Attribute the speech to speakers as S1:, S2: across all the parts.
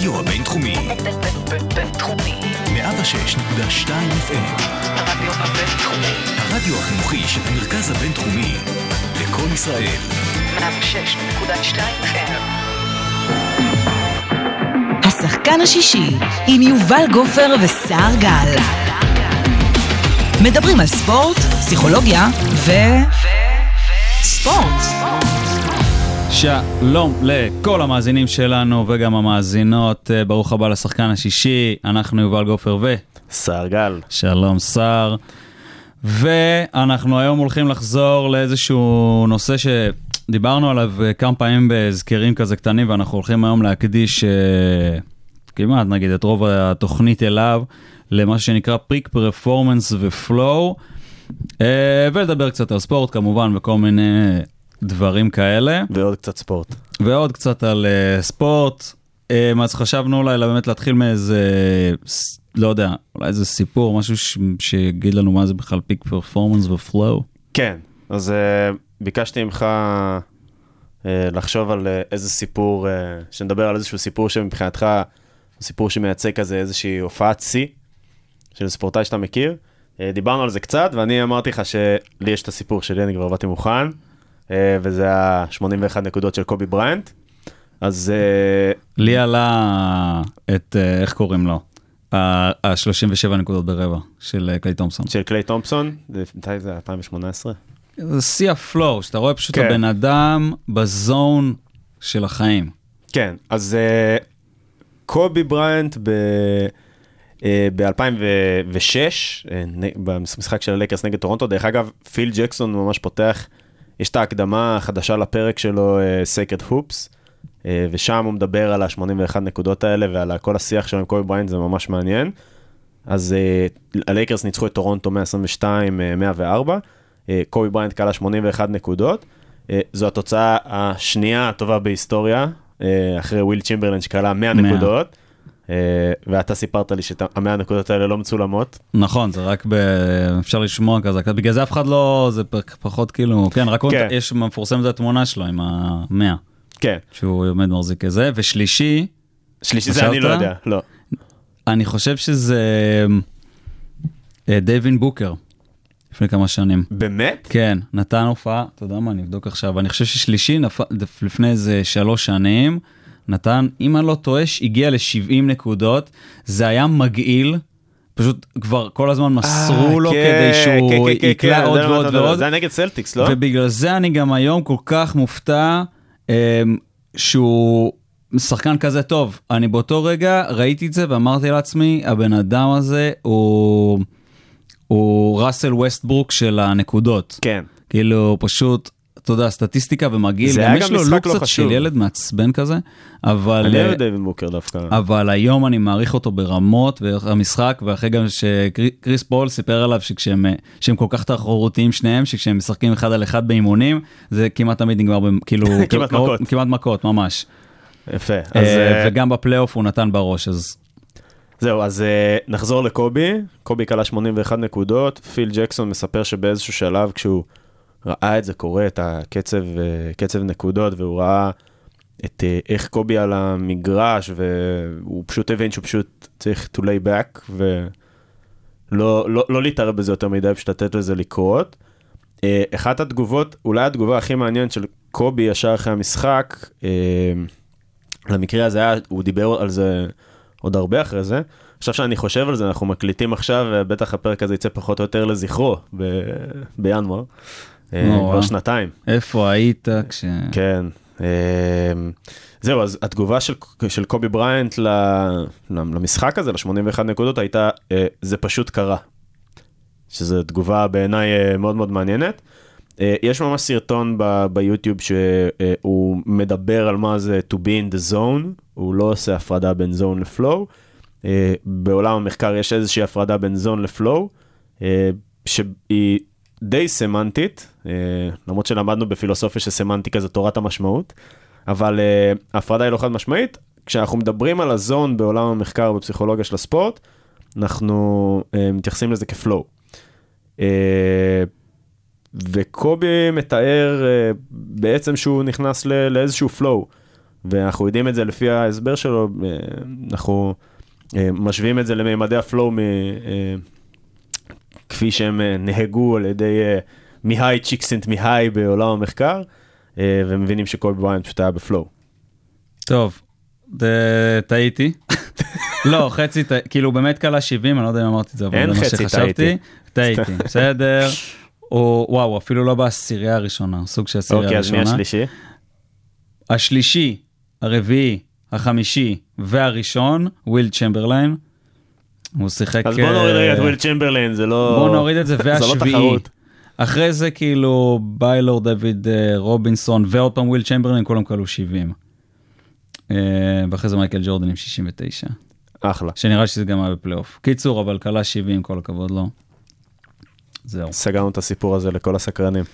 S1: הרדיו הבינתחומי.
S2: בינתחומי.
S1: 106.2 FM.
S2: הרדיו הבינתחומי.
S1: הרדיו החינוכי של המרכז הבינתחומי. לקום ישראל.
S2: 106.2 FM.
S3: השחקן השישי עם יובל גופר וסער גל. מדברים על ספורט, פסיכולוגיה ו... ספורט.
S4: שלום לכל המאזינים שלנו וגם המאזינות, אה, ברוך הבא לשחקן השישי, אנחנו יובל גופר ו...
S5: סער גל.
S4: שלום סער. ואנחנו היום הולכים לחזור לאיזשהו נושא שדיברנו עליו אה, כמה פעמים בהזכרים כזה קטנים, ואנחנו הולכים היום להקדיש אה, כמעט נגיד את רוב התוכנית אליו, למה שנקרא פריק פרפורמנס ופלואו, ולדבר קצת על ספורט כמובן וכל מיני דברים כאלה.
S5: ועוד קצת ספורט.
S4: ועוד קצת על uh, ספורט. Um, אז חשבנו אולי באמת להתחיל מאיזה, לא יודע, אולי איזה סיפור, משהו ש- שיגיד לנו מה זה בכלל פיק פרפורמנס ופלואו.
S5: כן, אז uh, ביקשתי ממך uh, לחשוב על uh, איזה סיפור, uh, שנדבר על איזשהו סיפור שמבחינתך הוא סיפור שמייצג כזה איזושהי הופעת שיא של ספורטאי שאתה מכיר. Uh, דיברנו על זה קצת, ואני אמרתי לך שלי יש את הסיפור שלי, אני כבר באתי מוכן, וזה ה-81 נקודות של קובי בריינט. אז uh,
S4: לי עלה את, uh, איך קוראים לו? ה-37 נקודות ברבע של uh, קליי תומפסון.
S5: של קליי תומפסון, מתי זה? 2018?
S4: זה שיא ה flow, שאתה רואה פשוט
S5: כן.
S4: הבן אדם ב zone של החיים.
S5: כן, אז uh, קובי בריינט ב... ב-2006, במשחק של הלייקרס נגד טורונטו, דרך אגב, פיל ג'קסון ממש פותח, יש את ההקדמה החדשה לפרק שלו, Sacred Hoops, ושם הוא מדבר על ה-81 נקודות האלה ועל כל השיח שלו עם קובי בריינט, זה ממש מעניין. אז הלייקרס ניצחו את טורונטו 122-104, uh, קובי בריינט קלע 81 נקודות. זו התוצאה השנייה הטובה בהיסטוריה, אחרי וויל צ'ימברלן שקלה 100
S4: 100.
S5: נקודות. Uh, ואתה סיפרת לי שהמאה הנקודות האלה לא מצולמות.
S4: נכון, זה רק ב... אפשר לשמוע כזה, בגלל זה אף אחד לא, זה פחות כאילו, כן, רק
S5: כן.
S4: יש מפורסמת התמונה שלו עם המאה,
S5: כן,
S4: שהוא עומד מחזיק כזה, ושלישי,
S5: שלישי זה אני לא? יודע, לא.
S4: אני חושב שזה אה, דייווין בוקר, לפני כמה שנים.
S5: באמת?
S4: כן, נתן הופעה, אתה יודע מה, אני אבדוק עכשיו, אני חושב ששלישי נפ... לפני איזה שלוש שנים, נתן, אם אני לא טועה, הגיע ל-70 נקודות, זה היה מגעיל. פשוט כבר כל הזמן מסרו
S5: אה,
S4: לו
S5: כן,
S4: כדי שהוא
S5: כן, כן, כן,
S4: יקלע
S5: כן,
S4: עוד ועוד
S5: מדבר.
S4: ועוד.
S5: זה היה נגד סלטיקס, לא?
S4: ובגלל זה אני גם היום כל כך מופתע um, שהוא שחקן כזה טוב. אני באותו רגע ראיתי את זה ואמרתי לעצמי, הבן אדם הזה הוא, הוא ראסל ווסטברוק של הנקודות.
S5: כן.
S4: כאילו פשוט, אתה יודע, סטטיסטיקה ומגעיל,
S5: זה
S4: גם
S5: היה
S4: יש
S5: גם
S4: לו
S5: משחק
S4: לוק
S5: לא
S4: קצת
S5: חשוב.
S4: של ילד מעצבן כזה, אבל...
S5: אני
S4: אה,
S5: אוהב דייווין בוקר דווקא.
S4: אבל היום אני מעריך אותו ברמות והמשחק ואחרי גם שקריס פול סיפר עליו שכשהם שהם כל כך תחרותיים שניהם שכשהם משחקים אחד על אחד באימונים זה כמעט תמיד נגמר כאילו
S5: כמעט
S4: קרוב-
S5: מכות.
S4: כמעט מכות ממש
S5: יפה. אז
S4: אה,
S5: אה,
S4: וגם בפלייאוף הוא נתן בראש אז
S5: זהו, אז אה, נחזור לקובי. קובי קלה 81 נקודות. פיל ג'קסון מספר שבאיזשהו שלב, כשהוא ראה את זה קורה, את הקצב אה, קצב נקודות, והוא ראה את אה, איך קובי על המגרש, והוא פשוט הבין שהוא פשוט צריך to lay back, ולא לא, לא להתערב בזה יותר מדי, פשוט לתת לזה לקרות. אה, אחת התגובות, אולי התגובה הכי מעניינת של קובי ישר אחרי המשחק, למקרה הזה היה, הוא דיבר על זה עוד הרבה אחרי זה. עכשיו שאני חושב על זה, אנחנו מקליטים עכשיו, ובטח הפרק הזה יצא פחות או יותר לזכרו ב- בינואר. אה, כבר. שנתיים.
S4: איפה היית כש...
S5: כן. אה, זהו, אז התגובה של, של קובי בריינט למשחק הזה, ל-81 נקודות, הייתה, אה, זה פשוט קרה. שזו תגובה בעיניי מאוד מאוד מעניינת. יש ממש סרטון ב- ביוטיוב שהוא מדבר על מה זה to be in the zone, הוא לא עושה הפרדה בין zone לפלואו. בעולם המחקר יש איזושהי הפרדה בין zone לפלואו, שהיא די סמנטית, אה, למרות שלמדנו בפילוסופיה שסמנטיקה זה תורת המשמעות, אבל אה, ההפרדה היא לא חד משמעית. כשאנחנו מדברים על הזון בעולם המחקר בפסיכולוגיה של הספורט, אנחנו אה, מתייחסים לזה כפלואו. וקובי מתאר בעצם שהוא נכנס לאיזשהו flow. ואנחנו יודעים את זה לפי ההסבר שלו, אנחנו משווים את זה למימדי ה flow מ- כפי שהם אה, הוגו על ידי אה, מיהאי צ'יקסנטמיהאי בעולם המחקר, אה, ומבינים שקובי בריינט פשוט היה ב
S4: flow. טוב, טעיתי. לא, חצי, כאילו באמת קלע 70, אני לא יודע אם אמרתי את זה, אבל זה מה שחשבתי.
S5: טעיתי.
S4: בסדר. הוא, וואו, אפילו לא בעשירייה הראשונה, סוג של עשירייה
S5: אוקיי, אז מי. השלישי?
S4: השלישי, הרביעי, החמישי והראשון, וויל צ'מברליין. הוא שיחק...
S5: אז בוא נוריד רגע את
S4: אה,
S5: וויל צ'מברליין, זה לא...
S4: בוא נוריד את זה,
S5: לא
S4: והשביעי. אחרי זה כאילו ביילור דייוויד אה, רובינסון ועוד פעם וויל צ'מברליין, כולם קלעו 70. אה, ואחרי זה מייקל ג'ורדן עם 69.
S5: אחלה.
S4: שנראה שזה גם היה בפלייאוף. קיצור, אבל קלע 70, כל הכבוד לו. זהו.
S5: סגרנו את הסיפור הזה לכל הסקרנים.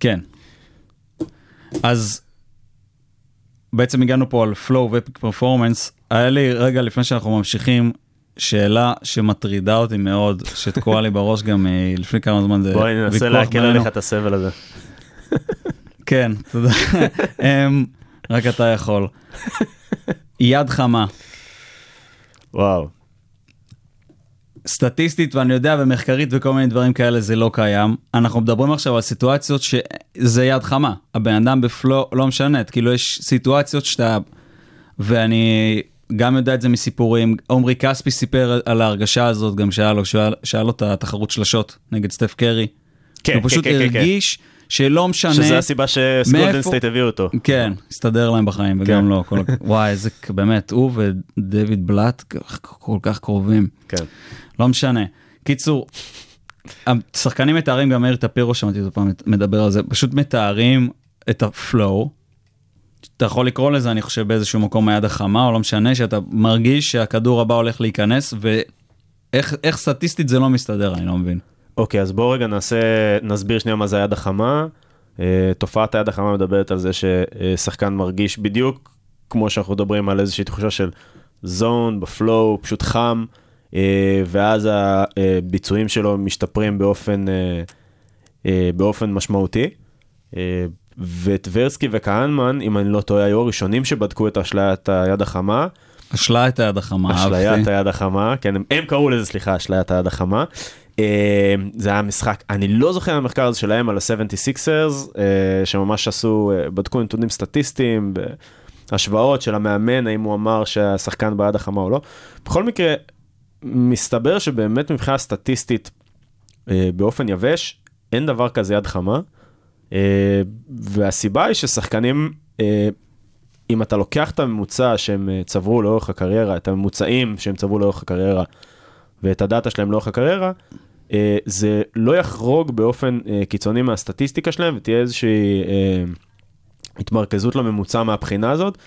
S4: כן. אז בעצם הגענו פה על flow ופיק פרפורמנס. היה לי רגע לפני שאנחנו ממשיכים, שאלה שמטרידה אותי מאוד, שתקועה לי בראש גם אה, לפני כמה זמן. זה
S5: בואי ננסה להקל. עליך את הסבל הזה.
S4: כן, תודה. אמ, רק אתה יכול. יד חמה.
S5: וואו.
S4: סטטיסטית, ואני יודע, ומחקרית וכל מיני דברים כאלה, זה לא קיים. אנחנו מדברים עכשיו על סיטואציות שזה יד חמה. הבן אדם בפלו, לא משנה, כאילו יש סיטואציות שאתה... ואני גם יודע את זה מסיפורים. עמרי כספי סיפר על ההרגשה הזאת, גם שהיה לו, שהיה, שהיה לו את התחרות שלשות נגד סטף קרי.
S5: כן,
S4: הוא
S5: כן,
S4: פשוט
S5: כן, כן, כן.
S4: הרגיש שלא משנה...
S5: שזה הסיבה
S4: שגולדן
S5: סטייט הביאו אותו.
S4: כן, הסתדר להם בחיים, וגם
S5: כן.
S4: לא. כל... וואי, איזה, באמת, הוא ודויד בלאט כל כך קרובים.
S5: כן.
S4: לא משנה. קיצור, השחקנים מתארים, גם מאיר טפירו, שמעתי אותו פעם מדבר על זה, פשוט מתארים את הפלואו. אתה יכול לקרוא לזה, אני חושב, באיזשהו מקום היד החמה, או לא משנה, שאתה מרגיש שהכדור הבא הולך להיכנס, ואיך איך סטטיסטית זה לא מסתדר, אני לא מבין.
S5: אוקיי, אז בואו רגע נעשה, נסביר שנייה מה זה היד החמה. אה, תופעת היד החמה מדברת על זה ששחקן מרגיש בדיוק כמו שאנחנו מדברים על איזושהי תחושה של זון בפלואו, פשוט חם, אה, ואז הביצועים שלו משתפרים באופן, אה, אה, באופן משמעותי. וטברסקי וכהנמן, אם אני לא טועה, היו הראשונים שבדקו את אשליית היד החמה.
S4: אשלה את היד החמה,
S5: אשליית. היד החמה, כן, הם, הם קראו לזה, סליחה, אשליית היד החמה. אה, זה היה משחק, אני לא זוכר המחקר הזה שלהם על ה-76ers, אה, שממש עשו, אה, בדקו נתונים סטטיסטיים, השוואות של המאמן, האם הוא אמר שהשחקן ביד החמה או לא. בכל מקרה, מסתבר שבאמת מבחינה סטטיסטית, אה, באופן יבש, אין דבר כזה יד חמה. אה, והסיבה היא ששחקנים, אה, אם אתה לוקח את הממוצע שהם אה, צברו לאורך הקריירה, את הממוצעים שהם צברו לאורך הקריירה, ואת הדאטה שלהם לאורך הקריירה, זה לא יחרוג באופן קיצוני מהסטטיסטיקה שלהם, ותהיה איזושהי התמרכזות לממוצע מהבחינה הזאת,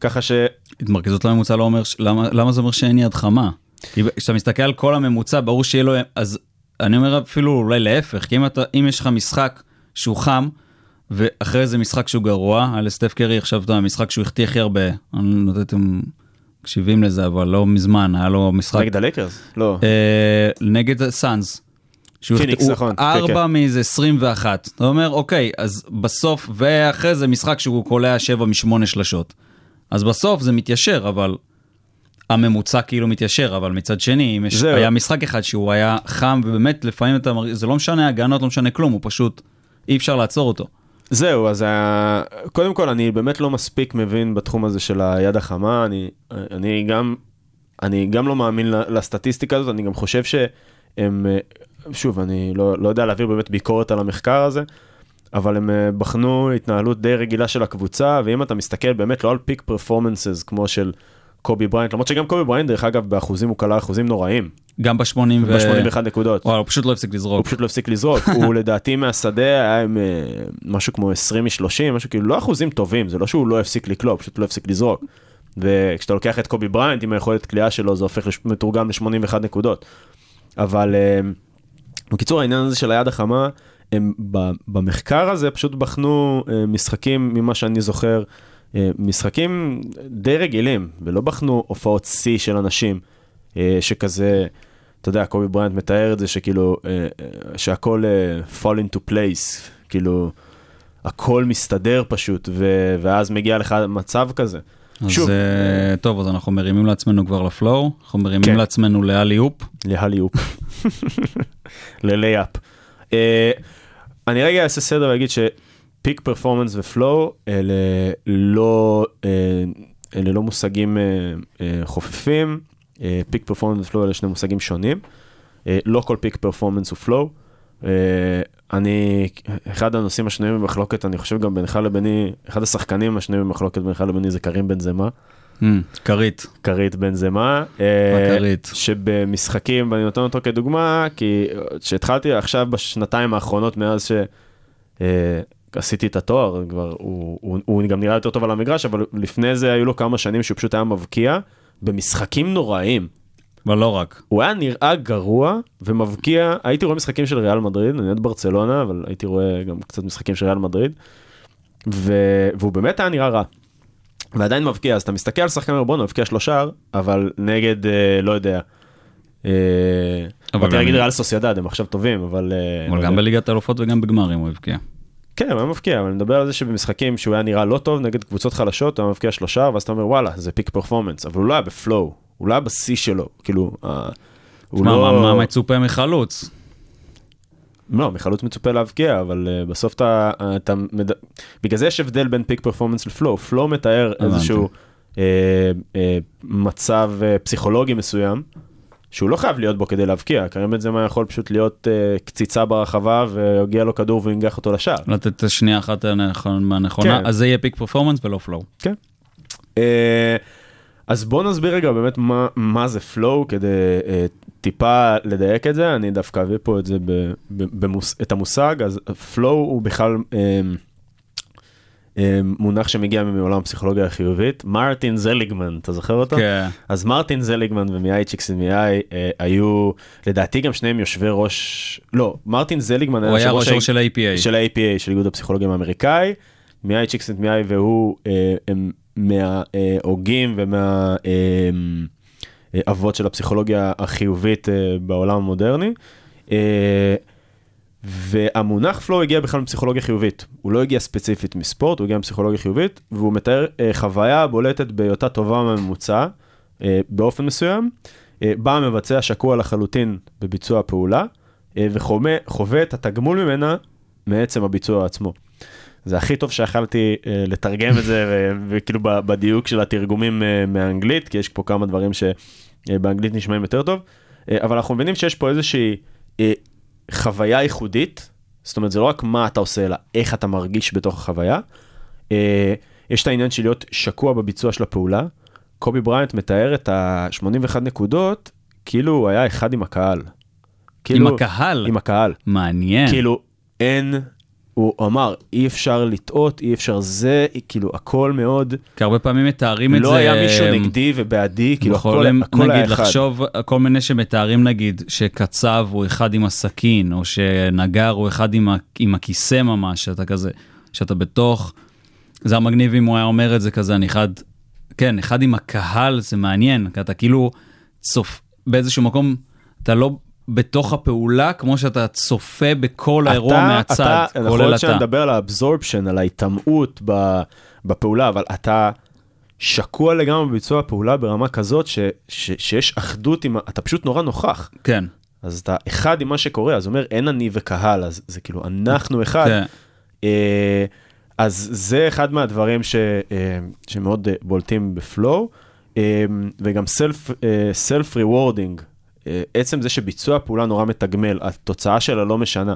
S5: ככה ש...
S4: התמרכזות לממוצע לא אומר, למה, למה זה אומר שאין יד חמה? כי כשאתה מסתכל על כל הממוצע, ברור שיהיה לו, אז אני אומר אפילו אולי להפך, כי אם, אתה, אם יש לך משחק שהוא חם, ואחרי זה משחק שהוא גרוע, היה לסטף קרי עכשיו, אתה יודע, משחק שהוא החטיא הכי הרבה, אני לא יודע אתם מקשיבים לזה, אבל לא מזמן, היה לו משחק
S5: נגד הלייקרס? לא.
S4: אה, נגד הסאנס. שהוא
S5: פיניקס, נכון, כן,
S4: ארבע מאיזה 21. אתה אומר, אוקיי, אז בסוף, ואחרי זה משחק שהוא קולע שבע משמונה שלשות. אז בסוף זה מתיישר, אבל הממוצע כאילו מתיישר, אבל מצד שני, אם יש. היה משחק אחד שהוא היה חם, ובאמת לפעמים אתה מרגיש, זה לא משנה הגנות, לא משנה כלום, הוא פשוט, אי אפשר לעצור אותו.
S5: זהו, אז ה... קודם כל, אני באמת לא מספיק מבין בתחום הזה של היד החמה, אני, אני, גם, אני גם לא מאמין לסטטיסטיקה הזאת, אני גם חושב שהם, שוב, אני לא, לא יודע להעביר באמת ביקורת על המחקר הזה, אבל הם אה, בחנו התנהלות די רגילה של הקבוצה, ואם אתה מסתכל באמת לא על peak performances כמו של קובי בריינט, למרות שגם קובי בריינט, דרך אגב, באחוזים הוא קלע אחוזים נוראים,
S4: גם ב-80 ו...
S5: ב-81 נקודות.
S4: וואלה, הוא פשוט לא הפסיק
S5: הוא
S4: לזרוק.
S5: פשוט לא הפסיק לזרוק, הוא לדעתי מהשדה היה עם אה, משהו כמו 20 מ-30, משהו כאילו לא אחוזים טובים, זה לא שהוא לא הפסיק לקלוע, הוא פשוט לא הפסיק לזרוק. וכשאתה לוקח את קובי בריינט עם היכולת קליעה שלו זה הופך לש- מתורגם ל-81 נקודות. אבל אה, בקיצור העניין הזה של היד החמה, הם במחקר הזה פשוט בחנו אה, משחקים ממה שאני זוכר, משחקים די רגילים, ולא בחנו הופעות שיא של אנשים, אה, שכזה, אתה יודע, קובי בריינט מתאר את זה שכאילו, אה, אה, שהכל אה, fall into place, כאילו, הכל מסתדר פשוט, ו- ואז מגיע לך מצב כזה.
S4: אז
S5: שוב.
S4: אה, טוב, אז אנחנו מרימים לעצמנו כבר ל flow, אנחנו מרימים
S5: כן.
S4: לעצמנו ל alley-oop.
S5: ל alley-oop. ל layup. אה, אני רגע אעשה סדר ואגיד ש peak performance ו flow אלה לא, אה, אלה לא מושגים אה, אה, חופפים, peak performance ו flow אלה שני מושגים שונים. לא כל peak performance הוא flow. אני, אחד הנושאים השנויים במחלוקת, אני חושב גם בינך לביני, אחד השחקנים השנויים במחלוקת בינך לביני זה קרים בן זמה.
S4: כרית.
S5: כרית בן זמה.
S4: הכרית.
S5: שבמשחקים, ואני נותן אותו כדוגמה, כי כשהתחלתי עכשיו בשנתיים האחרונות מאז שעשיתי את התואר, כבר, הוא, הוא, הוא גם נראה יותר טוב על המגרש, אבל לפני זה היו לו כמה שנים שהוא פשוט היה מבקיע במשחקים נוראים.
S4: אבל לא רק.
S5: הוא היה נראה גרוע ומבקיע, הייתי רואה משחקים של ריאל מדריד, אני אוהד ברצלונה, אבל הייתי רואה גם קצת משחקים של ריאל מדריד, ו... והוא באמת היה נראה רע. ועדיין מבקיע, אז אתה מסתכל על שחקן בואנה, הוא הבקיע שלושה, אבל נגד, אה, לא יודע, אה,
S4: אבל גם-
S5: להגיד ריאל סוסיידד, הם עכשיו טובים, אבל... אה,
S4: אבל
S5: לא
S4: גם
S5: יודע.
S4: בליגת האלופות וגם בגמרים הוא הבקיע.
S5: כן, הוא היה מבקיע, אבל אני מדבר על זה שבמשחקים שהוא היה נראה לא טוב נגד קבוצות חלשות, הוא היה מבקיע שלושה, ואז אתה אומר וואלה, זה פיק פרפורמנס, אבל הוא לא היה בפלואו, הוא לא היה בשיא שלו, כאילו, אה, הוא
S4: מה,
S5: לא...
S4: מה- מה מצופה מחלוץ?
S5: לא, מחלוץ מצופה להבקיע, אבל אה, בסוף אתה, אתה מד... בגלל זה יש הבדל בין peak performance ל flow. flow מתאר
S4: הבנתי.
S5: איזשהו אה, אה, מצב אה, פסיכולוגי מסוים, שהוא לא חייב להיות בו כדי להבקיע, קרים בן זמה יכול פשוט להיות אה, קציצה ברחבה ויגיע לו כדור וינגח אותו לשער.
S4: לתת שנייה אחת הנכון- מהנכונה,
S5: כן.
S4: אז זה יהיה peak performance ולא flow.
S5: כן. אה, אז בוא נסביר רגע באמת מה, מה זה flow כדי אה, טיפה לדייק את זה, אני דווקא אביא פה את זה, ב, ב, במוס, את המושג, אז פלואו הוא בכלל אה, מונח שמגיע מעולם הפסיכולוגיה החיובית, מרטין זליגמן, אתה זוכר אותו?
S4: כן.
S5: אז מרטין זליגמן ומיאי צ'יקסמיאי אה, היו, לדעתי גם שניהם יושבי ראש, לא, מרטין זליגמן
S4: הוא היה
S5: יושב
S4: ראש של ה-APA.
S5: של ה-APA, של איגוד הפסיכולוגים האמריקאי. מיאי צ'יקסנט מיאי והוא אה, הם מההוגים ומהאבות של הפסיכולוגיה החיובית אה, בעולם המודרני. אה, והמונח פלואו הגיע בכלל מפסיכולוגיה חיובית. הוא לא הגיע ספציפית מספורט, הוא הגיע מפסיכולוגיה חיובית, והוא מתאר אה, חוויה בולטת בהיותה טובה מהממוצע אה, באופן מסוים, אה, בה המבצע שקוע לחלוטין בביצוע הפעולה, אה, וחווה חווה את התגמול ממנה מעצם הביצוע עצמו. זה הכי טוב שיכלתי אה, לתרגם את זה, ו- וכאילו בדיוק של התרגומים אה, מהאנגלית, כי יש פה כמה דברים שבאנגלית נשמעים יותר טוב, אה, אבל אנחנו מבינים שיש פה איזושהי אה, חוויה ייחודית, זאת אומרת זה לא רק מה אתה עושה, אלא איך אתה מרגיש בתוך החוויה. אה, יש את העניין של להיות שקוע בביצוע של הפעולה. קובי בריינט מתאר את ה-81 נקודות כאילו הוא היה אחד עם הקהל.
S4: עם
S5: כאילו-
S4: הקהל?
S5: עם הקהל.
S4: מעניין.
S5: כאילו אין, הוא אמר אי אפשר לטעות, אי אפשר זה, כאילו הכל מאוד,
S4: כי הרבה פעמים מתארים את זה...
S5: לא היה מישהו נגדי ובעדי, כאילו הכל,
S4: יכולים,
S5: הכל היה
S4: נגיד,
S5: אחד.
S4: לחשוב, כל מיני שמתארים נגיד, שקצב הוא אחד עם הסכין, או שנגר הוא אחד עם, עם הכיסא ממש, שאתה כזה, שאתה בתוך, זה היה מגניב אם הוא היה אומר את זה כזה, אני אחד, כן, אחד עם הקהל, זה מעניין, כי אתה כאילו צופ... באיזשהו מקום, אתה לא בתוך הפעולה, כמו שאתה צופה בכל האירוע
S5: אתה-
S4: מהצד,
S5: אתה, יכול
S4: כולל
S5: להיות
S4: אתה.
S5: שנדבר על האבזורפשן, על ההיטמעות בפעולה, אבל אתה שקוע לגמרי בביצוע הפעולה ברמה כזאת ש, ש, שיש אחדות עם, אתה פשוט נורא נוכח.
S4: כן,
S5: אז אתה אחד עם מה שקורה, אז אומר אין אני וקהל, אז זה כאילו אנחנו אחד.
S4: כן.
S5: אה, אז זה אחד מהדברים ש, אה, שמאוד אה, בולטים ב flow, אה, וגם self, self rewarding, אה, עצם זה שביצוע פעולה נורא מתגמל, התוצאה שלה לא משנה.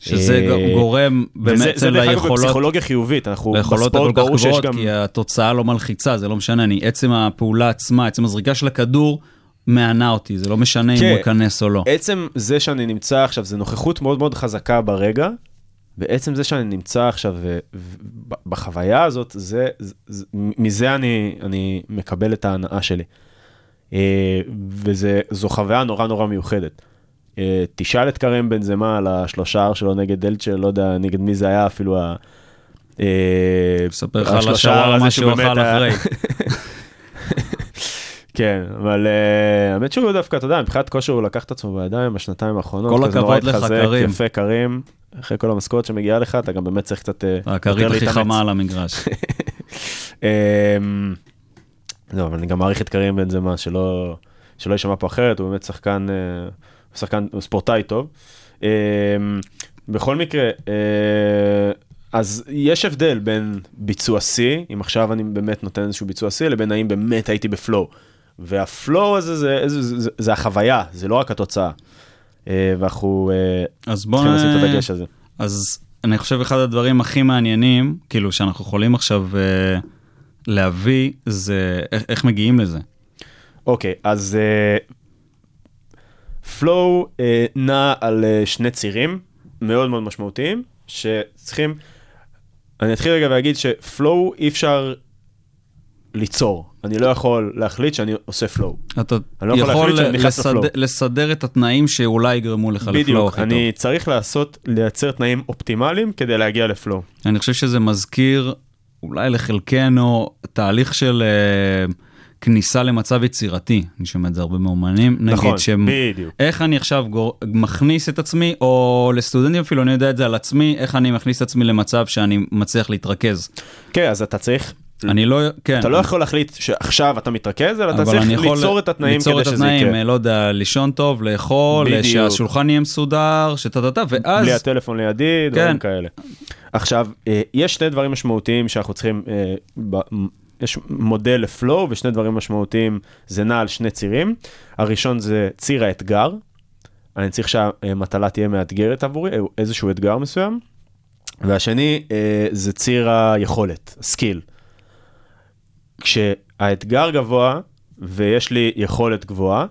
S4: שזה
S5: אה,
S4: גורם באמת
S5: זה דרך אגב
S4: ליכולות,
S5: בפסיכולוגיה חיובית, אנחנו
S4: ליכולות
S5: בספורט
S4: כך
S5: ברור שיש
S4: גבוהות,
S5: גם,
S4: כי התוצאה לא מלחיצה, זה לא משנה, אני, עצם הפעולה עצמה, עצם הזריקה של הכדור, מהנה אותי, זה לא משנה אם
S5: כן.
S4: הוא ייכנס או לא.
S5: עצם זה שאני נמצא עכשיו, זה נוכחות מאוד מאוד חזקה ברגע, ועצם זה שאני נמצא עכשיו ב- בחוויה הזאת, זה, זה, זה, מזה אני, אני מקבל את ההנאה שלי. אה, וזו חוויה נורא נורא מיוחדת. אה, תשאל את קרים בן זמה על השלושה שלו נגד דלצ'ה, לא יודע נגד מי זה היה אפילו ה... אה,
S4: אספר לך על
S5: השלושה
S4: השווארמה שהוא אכל אחרי.
S5: כן, אבל האמת שהוא דווקא, אתה יודע, מבחינת כושר הוא לקח את עצמו בידיים בשנתיים האחרונות.
S4: כל הכבוד לך, קרים.
S5: יפה קרים, אחרי כל המשכורת שמגיעה לך, אתה גם באמת צריך קצת
S4: הכרית הכי. חמה על המגרש.
S5: לא, אבל אני גם מעריך את קרים בן זמה, שלא שלא יישמע פה אחרת, הוא באמת שחקן, אה, שחקן, הוא ספורטאי טוב. אמ, בכל מקרה, אה, אז יש הבדל בין ביצוע שיא, אם עכשיו אני באמת נותן איזשהו ביצוע שיא, לבין האם באמת הייתי בפלואו. והפלואו הזה זה, זה, זה, זה, זה החוויה, זה לא רק התוצאה. אה, ואנחנו אה,
S4: אז בואו...
S5: צריכים לשים את הדגש הזה.
S4: אז אני חושב אחד הדברים הכי מעניינים, כאילו, שאנחנו יכולים עכשיו אה, להביא, זה איך, איך מגיעים לזה.
S5: אוקיי, אז פלואו נע על אה, שני צירים מאוד מאוד משמעותיים, שצריכים, אני אתחיל רגע ואגיד שפלואו אי אפשר ליצור. אני לא יכול להחליט שאני עושה פלואו.
S4: אתה
S5: אני לא יכול
S4: יכול
S5: להחליט שאני נכנס
S4: לסד... לסדר את התנאים שאולי יגרמו לך לפלואו
S5: בדיוק,
S4: הכי
S5: אני צריך לעשות, לייצר תנאים אופטימליים כדי להגיע לפלואו.
S4: טוב. אני חושב שזה מזכיר, אולי לחלקנו, תהליך של אה, כניסה למצב יצירתי. אני שומע את זה הרבה מאומנים.
S5: נכון,
S4: נגיד שהם...
S5: בדיוק.
S4: איך אני עכשיו גור... מכניס את עצמי, או לסטודנטים אפילו, אני יודע את זה על עצמי, איך אני מכניס את עצמי למצב שאני מצליח להתרכז.
S5: כן, אז אתה צריך,
S4: אני לא, כן.
S5: אתה לא יכול להחליט שעכשיו אתה מתרכז, אלא אתה צריך ליצור את התנאים
S4: ליצור
S5: כדי
S4: את
S5: שזה
S4: התנאים,
S5: יקרה.
S4: לא יודע, לישון טוב, לאכול,
S5: בדיוק.
S4: שהשולחן יהיה מסודר, שטה-טה-טה, ואז...
S5: בלי הטלפון לידי, דברים
S4: כן.
S5: כאלה. עכשיו, אה, יש שני דברים משמעותיים שאנחנו צריכים, אה, יש מודל לפלואו ושני דברים משמעותיים, זה נע על שני צירים. הראשון זה ציר האתגר, אני צריך שהמטלה תהיה מאתגרת עבורי, איזשהו אתגר מסוים. והשני אה, זה ציר היכולת, skill. כשהאתגר גבוה ויש לי יכולת גבוהה,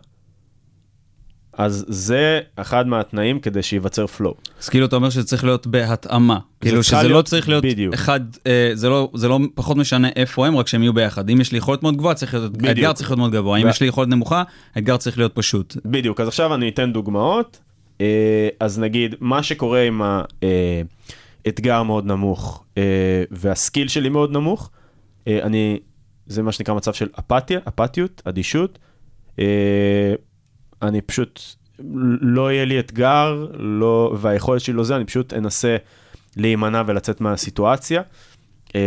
S5: אז זה אחד מהתנאים כדי שייווצר flow.
S4: אז כאילו אתה אומר שזה צריך להיות בהתאמה. כאילו שזה לא
S5: להיות-
S4: צריך להיות
S5: בדיוק.
S4: אחד, אה, זה לא, זה לא פחות משנה איפה הם, רק שהם יהיו ביחד. אם יש לי יכולת מאוד גבוהה, צריך להיות,
S5: בדיוק.
S4: האתגר צריך להיות מאוד גבוה. אם יש לי יכולת נמוכה, האתגר צריך להיות פשוט.
S5: בדיוק, אז עכשיו אני אתן דוגמאות. אה, אז נגיד, מה שקורה עם האתגר מאוד נמוך אה, והסקיל שלי מאוד נמוך, אה, אני, זה מה שנקרא מצב של אפתיה, אפתיות, אדישות. אה, אני פשוט, לא יהיה לי אתגר, לא, והיכולת שלי לא זה, אני פשוט אנסה להימנע ולצאת מהסיטואציה. אה,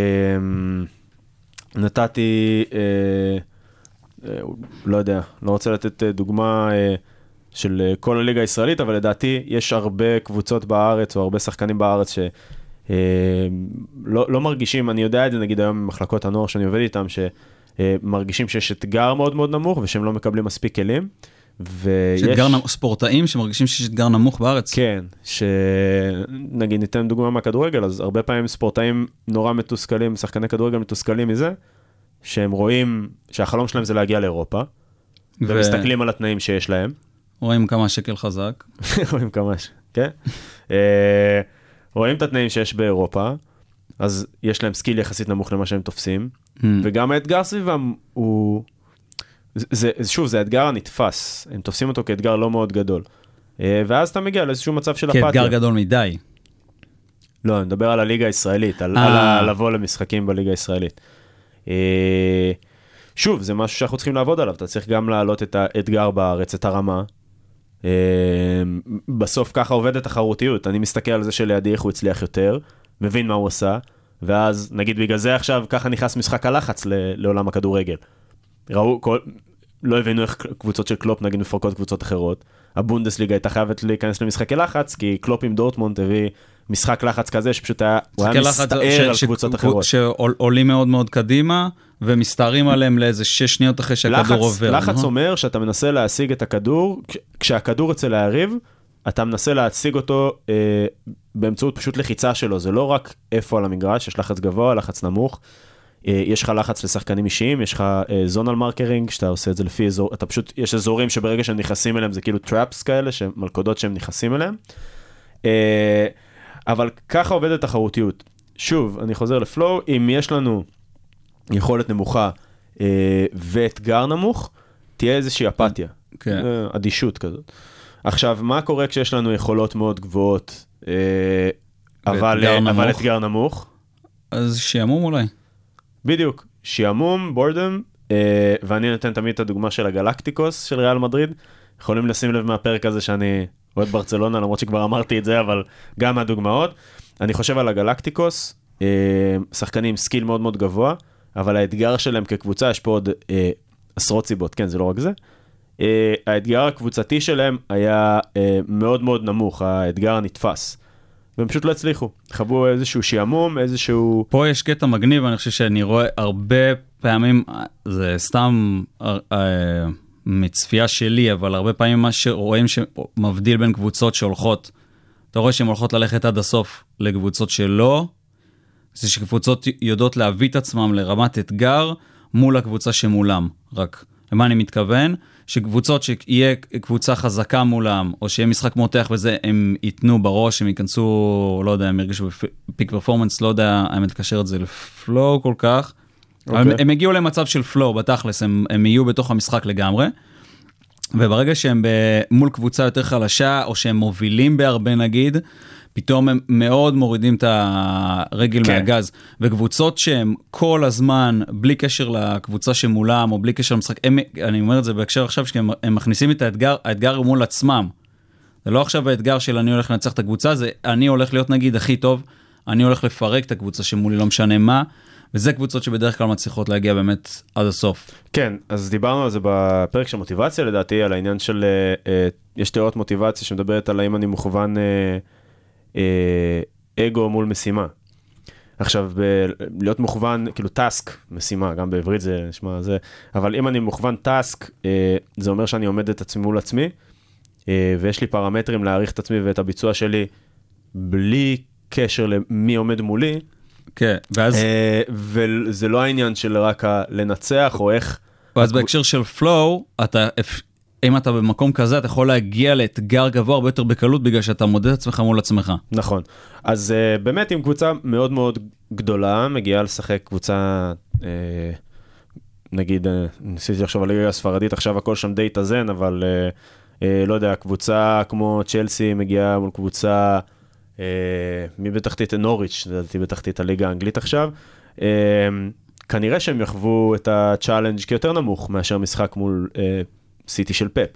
S5: נתתי, אה, לא יודע, לא רוצה לתת דוגמה של כל הליגה הישראלית, אבל לדעתי יש הרבה קבוצות בארץ או הרבה שחקנים בארץ ש... לא, לא מרגישים, אני יודע את זה נגיד היום ממחלקות הנוער שאני עובד איתם, שמרגישים שיש אתגר מאוד מאוד נמוך ושהם לא מקבלים מספיק כלים. ויש...
S4: יש אתגר נמוך, ספורטאים שמרגישים שיש אתגר נמוך בארץ.
S5: כן, שנגיד ניתן דוגמה מהכדורגל, אז הרבה פעמים ספורטאים נורא מתוסכלים, שחקני כדורגל מתוסכלים מזה, שהם רואים שהחלום שלהם זה להגיע לאירופה, ומסתכלים על התנאים שיש להם,
S4: רואים כמה השקל חזק.
S5: רואים כמה. כן? רואים את התנאים שיש באירופה, אז יש להם skill יחסית נמוך למה שהם תופסים,
S4: המ.
S5: וגם האתגר סביבם הוא... זה, זה, שוב, זה האתגר הנתפס, הם תופסים אותו כאתגר לא מאוד גדול. אה, ואז אתה מגיע לאיזשהו מצב של אפתיה.
S4: כאתגר גדול מדי.
S5: לא, אני מדבר על הליגה הישראלית, על,
S4: אה.
S5: על לבוא למשחקים בליגה הישראלית. אה, שוב, זה משהו שאנחנו צריכים לעבוד עליו, אתה צריך גם להעלות את האתגר בארץ, את הרמה. אה, בסוף ככה עובדת תחרותיות, אני מסתכל על זה שלידי איך הוא הצליח יותר, מבין מה הוא עשה, ואז נגיד בגלל זה עכשיו ככה נכנס משחק הלחץ לעולם הכדורגל. ראו, כל, לא הבינו איך קבוצות של קלופ נגיד מפרקות קבוצות אחרות. הבונדסליגה הייתה חייבת להיכנס למשחקי לחץ, כי קלופ עם דורטמונד הביא משחק לחץ כזה שפשוט היה, הוא היה מסתער על
S4: ש-
S5: קבוצות
S4: ש-
S5: אחרות.
S4: שעולים מאוד מאוד קדימה, ומסתערים עליהם לאיזה שש שניות אחרי שהכדור
S5: לחץ,
S4: עובר.
S5: לחץ
S4: נכון?
S5: אומר שאתה מנסה להשיג את הכדור, כש- כשהכדור אצל היריב, אתה מנסה להשיג אותו אה, באמצעות פשוט לחיצה שלו, זה לא רק איפה על המגרש, יש לחץ גבוה, לחץ נמוך, אה, יש לך לחץ לשחקנים אישיים, יש לך zonal marking, שאתה עושה את זה לפי אזור, אתה פשוט, יש אזורים שברגע שהם נכנסים אליהם זה כאילו traps כאלה, שהם- מלכודות שהם נכנסים אליהם. אה, אבל ככה עובדת תחרותיות. שוב, אני חוזר ל flow, אם יש לנו יכולת נמוכה אה, ואתגר נמוך, תהיה איזושהי אפתיה,
S4: כן.
S5: אה, אדישות כזאת. עכשיו, מה קורה כשיש לנו יכולות מאוד גבוהות, אה, אבל,
S4: ואתגר
S5: אה, אבל
S4: נמוך?
S5: אתגר נמוך?
S4: אז שעמום אולי.
S5: בדיוק, שעמום, boredom, אה, ואני נותן תמיד את הדוגמה של הגלקטיקוס של ריאל מדריד. יכולים לשים לב מהפרק הזה שאני אוהד ברצלונה, למרות שכבר אמרתי את זה, אבל גם מהדוגמאות. אני חושב על הגלקטיקוס, אה, שחקנים skill מאוד מאוד גבוה, אבל האתגר שלהם כקבוצה, יש פה עוד אה, עשרות סיבות, כן, זה לא רק זה. אה, האתגר הקבוצתי שלהם היה אה, מאוד מאוד נמוך, האתגר הנתפס. והם פשוט לא הצליחו, חוו איזשהו שעמום, איזשהו...
S4: פה יש קטע מגניב, אני חושב שאני רואה הרבה פעמים, זה סתם אה, אה, מצפייה שלי, אבל הרבה פעמים מה שרואים שמבדיל בין קבוצות שהולכות, אתה רואה שהן הולכות ללכת עד הסוף לקבוצות שלא, זה שקבוצות יודעות להביא את עצמם לרמת אתגר מול הקבוצה שמולם. רק, למה אני מתכוון? שקבוצות שיהיה קבוצה חזקה מולם, או שיהיה משחק מותח וזה, הם ייתנו בראש, הם ייכנסו, לא יודע, הם ירגישו בפיק פרפורמנס, לא יודע, האמת לקשר את זה לפלואו כל כך. Okay. אבל הם,
S5: אוקיי.
S4: הם הגיעו למצב של פלואו בתכלס, הם, הם יהיו בתוך המשחק לגמרי. וברגע שהם ב, מול קבוצה יותר חלשה, או שהם מובילים בהרבה נגיד, פתאום הם מאוד מורידים את הרגל
S5: כן.
S4: מהגז. וקבוצות שהם כל הזמן, בלי קשר לקבוצה שמולם, או בלי קשר למשחק, הם, אני אומר את זה בהקשר עכשיו, שהם הם מכניסים את האתגר, האתגר הוא מול עצמם. זה לא עכשיו האתגר של אני הולך לנצח את הקבוצה, זה אני הולך להיות נגיד הכי טוב, אני הולך לפרק את הקבוצה שמולי, לא משנה מה. וזה קבוצות שבדרך כלל מצליחות להגיע באמת עד הסוף.
S5: כן, אז דיברנו על זה בפרק של מוטיבציה לדעתי, על העניין של, אה, אה, יש תיאוריות מוטיבציה שמדברת על האם אני מוכוון אה, אגו מול משימה. עכשיו, ב- להיות מוכוון, כאילו טאסק, משימה, גם בעברית זה נשמע זה, אבל אם אני מוכוון טאסק, אה, זה אומר שאני עומד את עצמי מול עצמי, אה, ויש לי פרמטרים להעריך את עצמי ואת הביצוע שלי בלי קשר למי עומד מולי,
S4: כן, ואז,
S5: אה, וזה לא העניין של רק לנצח או איך,
S4: ואז בהקשר של פלואו, אתה, אם אתה במקום כזה, אתה יכול להגיע לאתגר גבוה הרבה יותר בקלות, בגלל שאתה מודד את עצמך מול עצמך.
S5: נכון. אז uh, באמת עם קבוצה מאוד מאוד גדולה, מגיעה לשחק קבוצה, uh, נגיד, אה, ניסיתי לחשוב על ליגה הספרדית, עכשיו הכל שם די התאזן, אבל אה, אה, לא יודע, קבוצה כמו צ'לסי מגיעה מול קבוצה, אה, מי בתחתית נוריץ', לדעתי בתחתית הליגה האנגלית עכשיו. אה, כנראה שהם יחוו את ה challenge כיותר נמוך מאשר משחק מול אה, סיטי של פפ.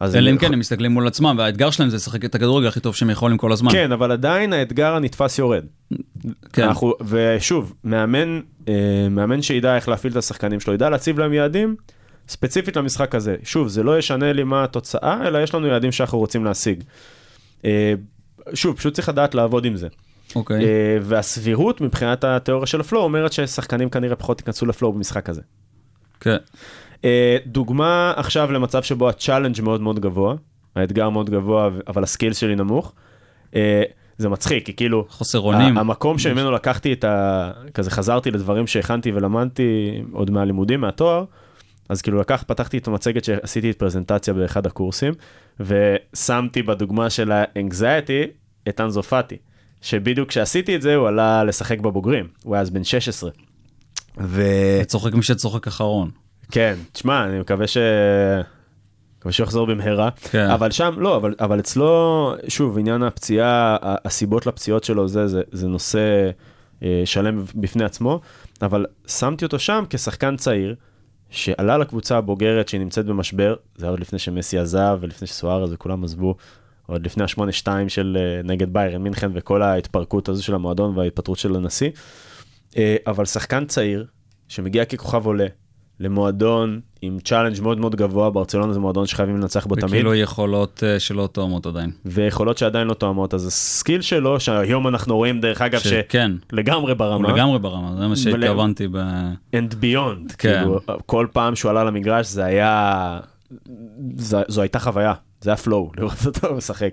S5: אז
S4: אלא אם כן הם מסתכלים מול עצמם, והאתגר שלהם זה לשחק את הכדורגל הכי טוב שהם יכולים כל הזמן.
S5: כן, אבל עדיין האתגר הנתפס יורד.
S4: כן.
S5: אנחנו, ושוב, מאמן, אה, מאמן שידע איך להפעיל את השחקנים שלו, ידע להציב להם יעדים ספציפית למשחק הזה. שוב, זה לא ישנה לי מה התוצאה, אלא יש לנו יעדים שאנחנו רוצים להשיג. אה, שוב, פשוט צריך לדעת לעבוד עם זה.
S4: אוקיי.
S5: אה, והסבירות מבחינת התיאוריה של ה flow אומרת ששחקנים כנראה פחות ייכנסו ל flow במשחק הזה.
S4: כן.
S5: דוגמה עכשיו למצב שבו ה challenge מאוד מאוד גבוה, האתגר מאוד גבוה, אבל ה skills שלי נמוך. אה, זה מצחיק, כי כאילו,
S4: חוסר אונים.
S5: המקום שממנו לקחתי את ה... כזה חזרתי לדברים שהכנתי ולמדתי עוד מהלימודים, מהתואר, אז כאילו לקח, פתחתי את המצגת שעשיתי את פרזנטציה באחד הקורסים, ושמתי בדוגמה של האנגזייטי את אנזופטי, שבדיוק כשעשיתי את זה הוא עלה לשחק בבוגרים, הוא היה אז בן 16. ו...
S4: צוחק מי שצוחק אחרון.
S5: כן, תשמע, אני מקווה ש... מקווה שהוא יחזור במהרה,
S4: כן.
S5: אבל שם, לא, אבל, אבל אצלו, שוב, עניין הפציעה, הסיבות לפציעות שלו, זה, זה, זה נושא אה, שלם בפני עצמו, אבל שמתי אותו שם כשחקן צעיר, שעלה לקבוצה הבוגרת שהיא נמצאת במשבר, זה היה עוד לפני שמסי עזב ולפני שסוארז וכולם עזבו, עוד לפני השמונה שתיים של אה, נגד ביירן מינכן וכל ההתפרקות הזו של המועדון וההתפטרות של הנשיא, אה, אבל שחקן צעיר שמגיע ככוכב עולה למועדון עם challenge מאוד מאוד גבוה, ברצלונה זה מועדון שחייבים לנצח בו תמיד,
S4: וכאילו יכולות אה, שלא תואמות עדיין.
S5: ויכולות שעדיין לא תואמות, אז ה skill שלו, שהיום אנחנו רואים דרך אגב,
S4: שכן,
S5: שלגמרי
S4: הוא
S5: ברמה,
S4: לגמרי ברמה, זה מה שהתכוונתי ב...
S5: and beyond,
S4: כן.
S5: כאילו, כל פעם שהוא עלה למגרש זה היה, זו, זו הייתה חוויה, זה היה flow לראות אותו משחק.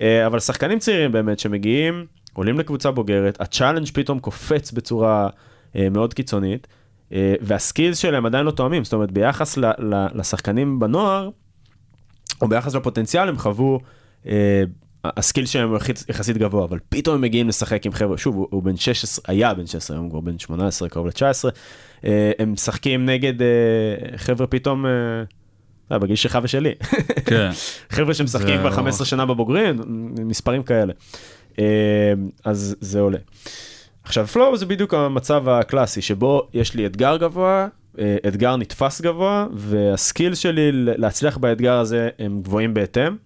S5: אה, אבל שחקנים צעירים באמת שמגיעים, עולים לקבוצה בוגרת, ה challenge פתאום קופץ בצורה אה, מאוד קיצונית, וה skills שלהם עדיין לא תואמים, זאת אומרת ביחס ל, ל, לשחקנים בנוער, או ביחס לפוטנציאל הם חוו, אה, ה skill שלהם הוא יחסית- גבוה, אבל פתאום הם מגיעים לשחק עם חבר'ה, שוב, הוא, הוא בן 16, היה בן 16, היום הוא כבר בן 18, קרוב ל-19, אה, הם משחקים נגד אה, חבר'ה פתאום, אה, אה, בגיל שלך ושלי,
S4: כן.
S5: חבר'ה שמשחקים כבר 15 שנה בבוגרים, מספרים כאלה. אה, אז זה עולה. עכשיו flow זה בדיוק המצב הקלאסי שבו יש לי אתגר גבוה, אה, אתגר נתפס גבוה, וה skill שלי להצליח באתגר הזה הם גבוהים בהתאם,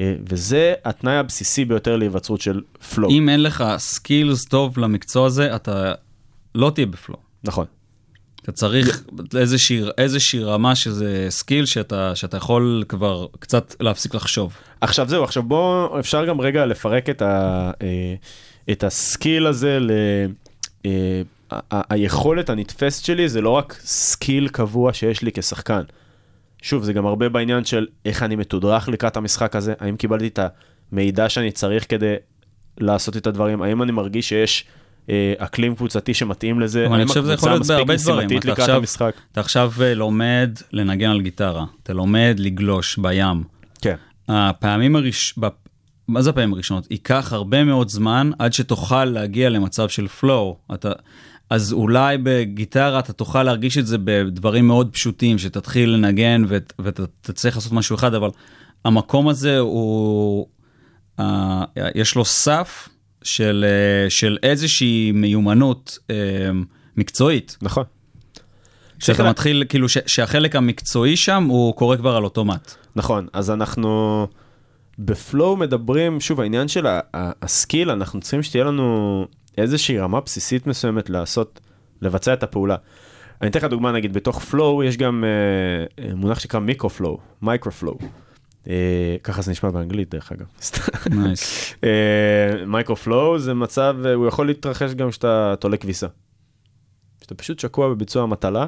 S5: אה, וזה התנאי הבסיסי ביותר להיווצרות של flow.
S4: אם אין לך skills טוב למקצוע הזה, אתה לא תהיה ב flow.
S5: נכון.
S4: אתה צריך איזושהי, איזושהי רמה שזה skill שאתה, שאתה יכול כבר קצת להפסיק לחשוב.
S5: עכשיו זהו, עכשיו בוא, אפשר גם רגע לפרק את, ה, אה, את ה skill הזה ל... אה, היכולת הנתפסת שלי זה לא רק skill קבוע שיש לי כשחקן. שוב, זה גם הרבה בעניין של איך אני מתודרך לקראת המשחק הזה, האם קיבלתי את המידע שאני צריך כדי לעשות את הדברים, האם אני מרגיש שיש אה, אקלים קבוצתי שמתאים לזה, האם הקבוצה
S4: יכול להיות
S5: מספיק. משימתית
S4: אתה
S5: לקראת
S4: עכשיו-
S5: המשחק.
S4: אתה עכשיו אה, לומד לנגן על גיטרה, אתה לומד לגלוש בים.
S5: כן.
S4: הפעמים הראש... מה זה הפעמים הראשונות? ייקח הרבה מאוד זמן עד שתוכל להגיע למצב של פלואו. אתה... אז אולי בגיטרה אתה תוכל להרגיש את זה בדברים מאוד פשוטים, שתתחיל לנגן ות... ואתה תצליח לעשות משהו אחד, אבל המקום הזה הוא... Uh, יש לו סף של, uh, של איזושהי מיומנות uh, מקצועית.
S5: נכון.
S4: שאתה מתחיל, כאילו, ש... שהחלק המקצועי שם הוא קורה כבר על אוטומט.
S5: נכון, אז אנחנו ב flow מדברים, שוב, העניין של ה skill, אנחנו צריכים שתהיה לנו איזושהי רמה בסיסית מסוימת לעשות, לבצע את הפעולה. אני אתן לך דוגמה, נגיד, בתוך flow יש גם אה, אה, מונח שנקרא מיקרו-flow, micro-flow. אה, ככה זה נשמע באנגלית, דרך אגב.
S4: Nice.
S5: Micro-flow זה מצב, אה, הוא יכול להתרחש גם כשאתה תולה כביסה. שאתה פשוט שקוע בביצוע המטלה,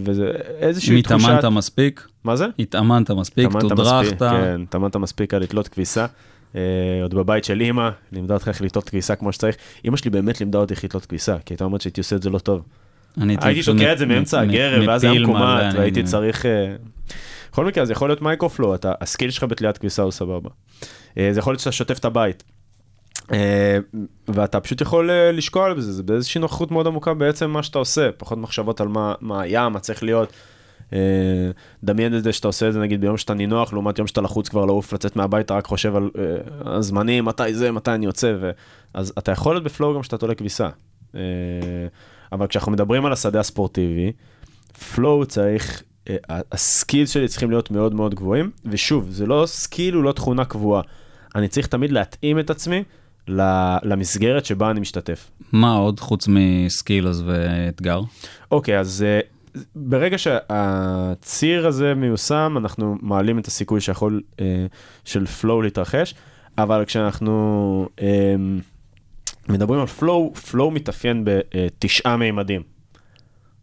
S5: וזה איזושהי
S4: אם
S5: תחושת...
S4: התאמנת מספיק,
S5: מה זה?
S4: התאמנת מספיק, תודרכת.
S5: כן, התאמנת מספיק על לתלות כביסה. אה, עוד בבית של אימא, לימדה אותך איך לתלות כביסה כמו שצריך. אימא שלי באמת לימדה אותי איך לתלות כביסה, כי הייתה אומרת שהייתי עושה את זה לא טוב. הייתי
S4: פשוט
S5: תוקע את זה מאמצע הגרב, ואז היה מקומט, והייתי צריך... אה, בכל מקרה, זה יכול להיות מייקרופלו, הסקיל שלך בתליית כביסה הוא סבבה. אה, זה יכול להיות שאתה שוטף את הבית. אה, ואתה פשוט יכול אה, לשקוע על זה, זה באיזושהי נוכחות מאוד עמוקה בעצם מה שאתה עושה, פחות מחשבות על מה, מה היה, מה צריך להיות. אה, דמיין את זה שאתה עושה את זה נגיד ביום שאתה נינוח, לעומת יום שאתה לחוץ כבר לעוף, לצאת מהבית, אתה רק חושב על הזמנים, מתי זה, מתי אני יוצא, ו... אז אתה יכול להיות ב flow גם כשאתה תולה כביסה. אבל כשאנחנו מדברים על השדה הספורטיבי, flow צריך, ה skill שלי צריכים להיות מאוד מאוד גבוהים, ושוב, זה לא skill, הוא לא תכונה קבועה. אני צריך תמיד להתאים את עצמי למסגרת שבה אני משתתף.
S4: מה עוד חוץ מסקילס ואתגר?
S5: אוקיי, אז אה, ברגע שהציר הזה מיושם, אנחנו מעלים את הסיכוי שיכול, אה, של פלואו להתרחש, אבל כשאנחנו אה, מדברים על פלואו, פלואו מתאפיין בתשעה מימדים.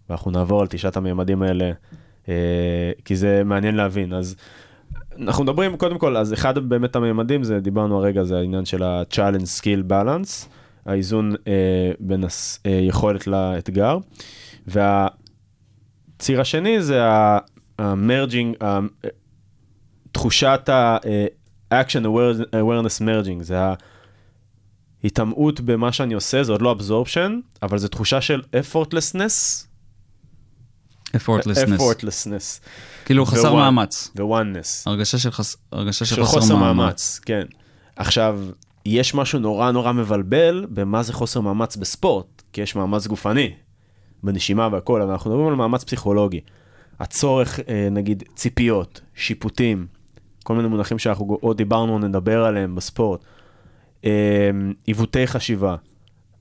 S5: ואנחנו נעבור על תשעת המימדים האלה, אה, כי זה מעניין להבין. אז אנחנו מדברים קודם כל, אז אחד באמת המימדים זה, דיברנו הרגע, זה העניין של ה-challenge skill balance, האיזון אה, בין היכולת לאתגר. והציר השני זה ה-merging, ה- תחושת ה-action awareness merging, זה ההתאמות במה שאני עושה, זה עוד לא absorption, אבל זה תחושה של effortlessness,
S4: effortlessness.
S5: effortlessness,
S4: כאילו חסר מאמץ.
S5: ו-oneness.
S4: הרגשה של חס- הרגשה של
S5: של
S4: חוסר מאמץ.
S5: כן. עכשיו, יש משהו נורא נורא מבלבל במה זה חוסר מאמץ בספורט, כי יש מאמץ גופני, בנשימה והכל, אבל אנחנו מדברים על מאמץ פסיכולוגי. הצורך, אה, נגיד, ציפיות, שיפוטים, כל מיני מונחים שאנחנו עוד דיברנו נדבר עליהם בספורט, אה, עיוותי חשיבה,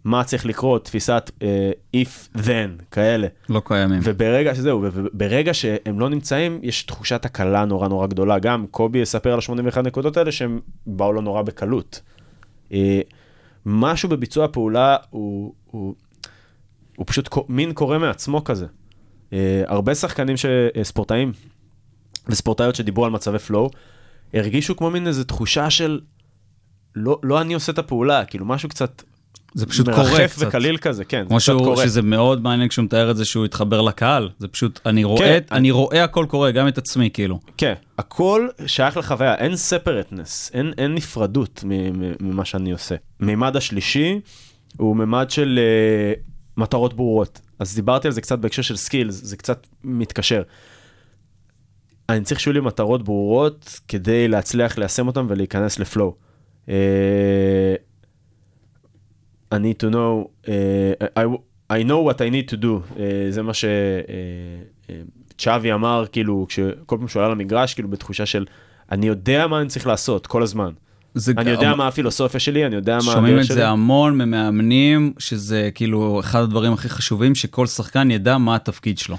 S5: מה צריך לקרות, תפיסת אה, if then, כאלה.
S4: לא קיימים.
S5: וברגע שזהו, וברגע שהם לא נמצאים, יש תחושת הקלה נורא נורא גדולה. גם קובי יספר על ה-81 נקודות האלה שהם באו לו נורא בקלות. אה, משהו בביצוע הפעולה הוא, הוא, הוא פשוט מין קורה מעצמו כזה. אה, הרבה שחקנים, ש- אה, ספורטאים וספורטאיות שדיברו על מצבי פלואו, הרגישו כמו מין איזו תחושה של לא, לא אני עושה את הפעולה, כאילו משהו קצת
S4: זה פשוט קורה
S5: מרחף
S4: קצת.
S5: וקליל כזה, כן,
S4: כמו שהוא,
S5: קורה.
S4: שזה מאוד מעניין כשהוא מתאר את זה שהוא התחבר לקהל. זה פשוט, אני רואה,
S5: כן.
S4: אני רואה הכל קורה, גם את עצמי, כאילו.
S5: כן, הכל שייך לחוויה, אין separateness, אין, אין נפרדות ממה שאני עושה. מימד השלישי הוא מימד של אה, מטרות ברורות. אז דיברתי על זה קצת בהקשר של skills, זה קצת מתקשר. אני צריך שיהיו לי מטרות ברורות כדי להצליח ליישם אותן ולהיכנס לפלואו. Uh, I need to know, uh, I, I know what I need to do, uh, זה מה שצ'אבי אמר, כאילו, כשכל פעם שהוא עלה למגרש, כאילו בתחושה של, אני יודע מה אני צריך לעשות כל הזמן.
S4: זה
S5: אני יודע מה הפילוסופיה שלי, אני יודע מה
S4: שומעים את
S5: שלי.
S4: זה המון ממאמנים, שזה כאילו אחד הדברים הכי חשובים, שכל שחקן ידע מה התפקיד שלו.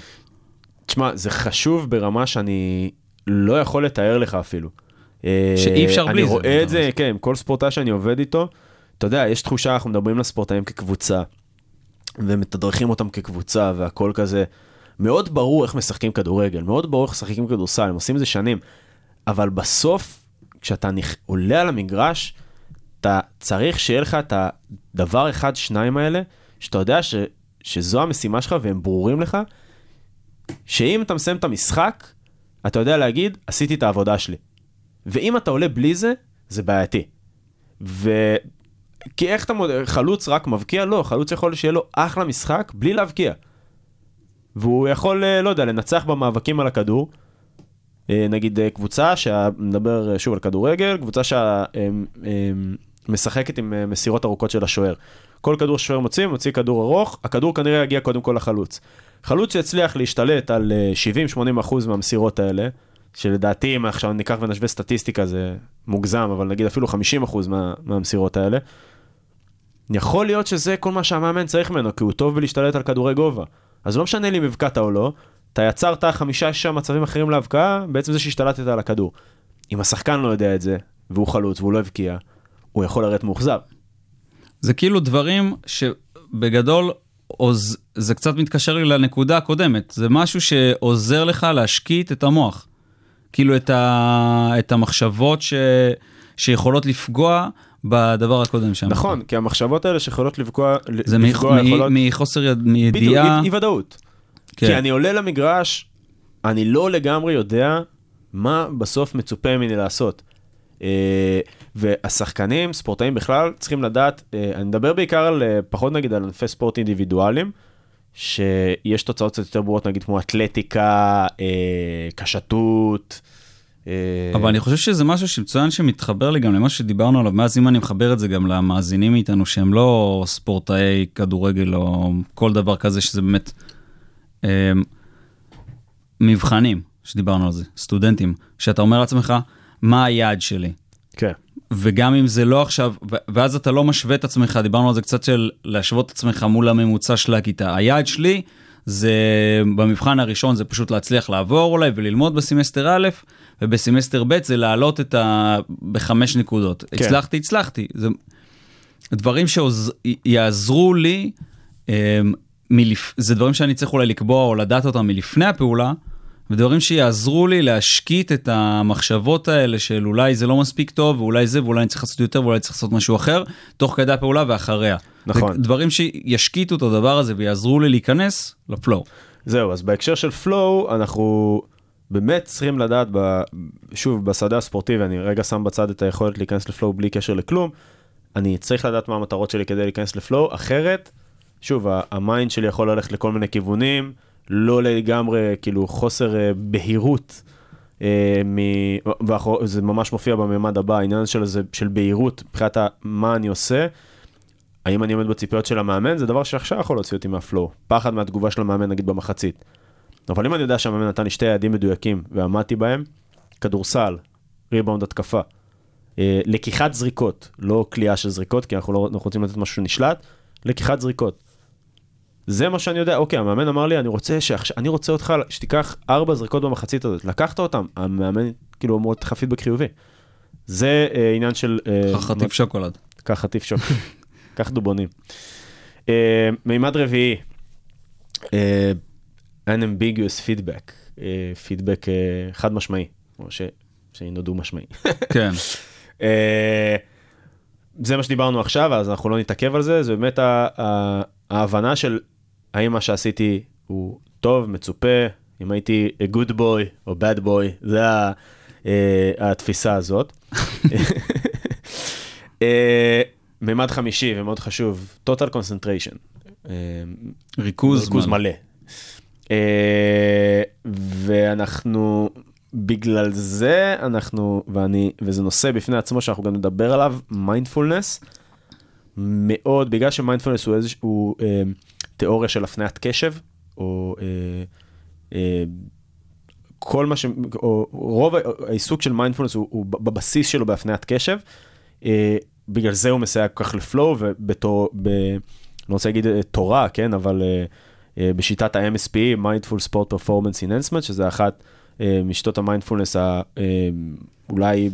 S5: תשמע, זה חשוב ברמה שאני לא יכול לתאר לך אפילו.
S4: שאי אפשר
S5: אה,
S4: בלי
S5: אני
S4: זה,
S5: רואה את זה, כן, כל ספורטאי שאני עובד איתו, אתה יודע, יש תחושה, אנחנו מדברים לספורטאים כקבוצה, ומתדרכים אותם כקבוצה, והכל כזה. מאוד ברור איך משחקים כדורגל, מאוד ברור איך משחקים כדורסל, הם עושים את זה שנים, אבל בסוף, כשאתה נכ... עולה על המגרש, אתה צריך שיהיה לך את הדבר אחד, שניים האלה, שאתה יודע ש... שזו המשימה שלך והם ברורים לך, שאם אתה מסיים את המשחק, אתה יודע להגיד, עשיתי את העבודה שלי. ואם אתה עולה בלי זה, זה בעייתי. ו... כי איך אתה מודד, חלוץ רק מבקיע? לא, חלוץ יכול שיהיה לו אחלה משחק בלי להבקיע. והוא יכול, אה, לא יודע, לנצח במאבקים על הכדור. אה, נגיד אה, קבוצה שנדבר שוב על כדורגל, קבוצה שמשחקת עם אה, מסירות ארוכות של השוער. כל כדור שוער מוציא, מוציא כדור ארוך, הכדור כנראה יגיע קודם כל לחלוץ. חלוץ שהצליח להשתלט על אה, 70-80% מהמסירות האלה, שלדעתי אם עכשיו ניקח ונשווה סטטיסטיקה זה מוגזם, אבל נגיד אפילו 50% מה, מהמסירות האלה, יכול להיות שזה כל מה שהמאמן צריך ממנו, כי הוא טוב בלהשתלט על כדורי גובה. אז לא משנה לי אם הבקעת או לא, אתה יצרת חמישה-שישה מצבים אחרים להבקעה, בעצם זה שהשתלטת על הכדור. אם השחקן לא יודע את זה, והוא חלוץ והוא לא הבקיע, הוא יכול לרדת מאוכזב.
S4: זה כאילו דברים שבגדול, עוז... זה קצת מתקשר לי לנקודה הקודמת, זה משהו שעוזר לך להשקיט את המוח. כאילו את, ה... את המחשבות ש... שיכולות לפגוע בדבר הקודם שאמרת.
S5: נכון, כי המחשבות האלה שיכולות לפגוע,
S4: זה
S5: לפגוע
S4: מ...
S5: יכולות...
S4: מחוסר יד...
S5: בדיוק. אי, אי ודאות.
S4: כן.
S5: כי אני עולה למגרש, אני לא לגמרי יודע מה בסוף מצופה ממני לעשות. אה, והשחקנים, ספורטאים בכלל, צריכים לדעת, אה, אני מדבר בעיקר על, אה, פחות נגיד על ענפי ספורט אינדיבידואליים, שיש תוצאות קצת יותר ברורות, נגיד כמו אתלטיקה. אה,
S4: אבל אני חושב שזה משהו שמצוין שמתחבר לי גם למה שדיברנו עליו, מאז אם אני מחבר את זה גם למאזינים איתנו שהם לא ספורטאי כדורגל או כל דבר כזה, שזה באמת אה, מבחנים, שדיברנו על זה, סטודנטים, שאתה אומר לעצמך, מה היעד שלי?
S5: כן.
S4: וגם אם זה לא עכשיו, ואז אתה לא משווה את עצמך, דיברנו על זה קצת של להשוות את עצמך מול הממוצע של הכיתה. היעד שלי זה במבחן הראשון זה פשוט להצליח לעבור אולי וללמוד בסמסטר א', ובסמסטר ב' זה להעלות את ה... בחמש נקודות.
S5: כן.
S4: הצלחתי, הצלחתי. זה דברים שיעזרו לי, אה, מלפ... זה דברים שאני צריך אולי לקבוע או לדעת אותם מלפני הפעולה, ודברים שיעזרו לי להשקיט את המחשבות האלה של אולי זה לא מספיק טוב, ואולי זה, ואולי אני צריך לעשות יותר, ואולי צריך לעשות משהו אחר, תוך כדי הפעולה ואחריה.
S5: נכון.
S4: דברים שישקיטו את הדבר הזה ויעזרו לי להיכנס לפלואו.
S5: זהו, אז בהקשר של פלואו, אנחנו באמת צריכים לדעת, ב, שוב, בשדה הספורטיבי, אני רגע שם בצד את היכולת להיכנס לפלואו בלי קשר לכלום, אני צריך לדעת מה המטרות שלי כדי להיכנס ל flow, אחרת, שוב, ה mind שלי יכול ללכת לכל מיני כיוונים, לא לגמרי, כאילו, חוסר אה, בהירות. אה, מ... וזה ממש מופיע בממד הבא, העניין של, זה, של בהירות, מבחינת מה אני עושה, האם אני עומד בציפיות של המאמן, זה דבר שעכשיו יכול להוציא אותי מה flow. פחד מהתגובה של המאמן, נגיד במחצית. אבל אם אני יודע שהמאמן נתן לי שתי יעדים מדויקים ועמדתי בהם, כדורסל, ריבאונד התקפה, אה, לקיחת זריקות, לא כליאה של זריקות, כי אנחנו לא אנחנו רוצים לתת משהו נשלט, לקיחת זריקות. זה מה שאני יודע, אוקיי, המאמן אמר לי, אני רוצה, שעכשיו, אני רוצה אותך שתיקח ארבע זריקות במחצית הזאת. לקחת אותם, המאמן כאילו אמור לתת לך פידבק חיובי. זה אה, עניין של... אה,
S4: חטיף שוקולד.
S5: קח חטיף שוק, קח דובונים. אה, מימד רביעי, אה, unambiguous feedback, פידבק חד משמעי, או ש- שהינו דו משמעי.
S4: כן.
S5: אה, זה מה שדיברנו עכשיו, אז אנחנו לא נתעכב על זה, זה באמת ההבנה של האם מה שעשיתי הוא טוב, מצופה, אם הייתי a good boy או bad boy, זה ה- אה, התפיסה הזאת. אה, מימד חמישי ומאוד חשוב, total concentration. אה,
S4: ריכוז
S5: ריכוז
S4: מלא.
S5: אה, ואנחנו, בגלל זה אנחנו, ואני, וזה נושא בפני עצמו שאנחנו גם נדבר עליו, מיינדפולנס. מאוד, בגלל שמיינדפולנס הוא איזשהו אה, תיאוריה של הפניית קשב, או אה, אה, כל מה ש... או רוב העיסוק של מיינדפולנס הוא, הוא בבסיס שלו בהפניית קשב. אה, בגלל זה הוא מסייע כל כך ל flow, ובתור, ב... אני לא רוצה להגיד אה, תורה, כן, אבל אה, בשיטת ה-MSP, Mindful Sport Performance Enhancement, שזה אחת אה, משיטות המיינדפולנס האולי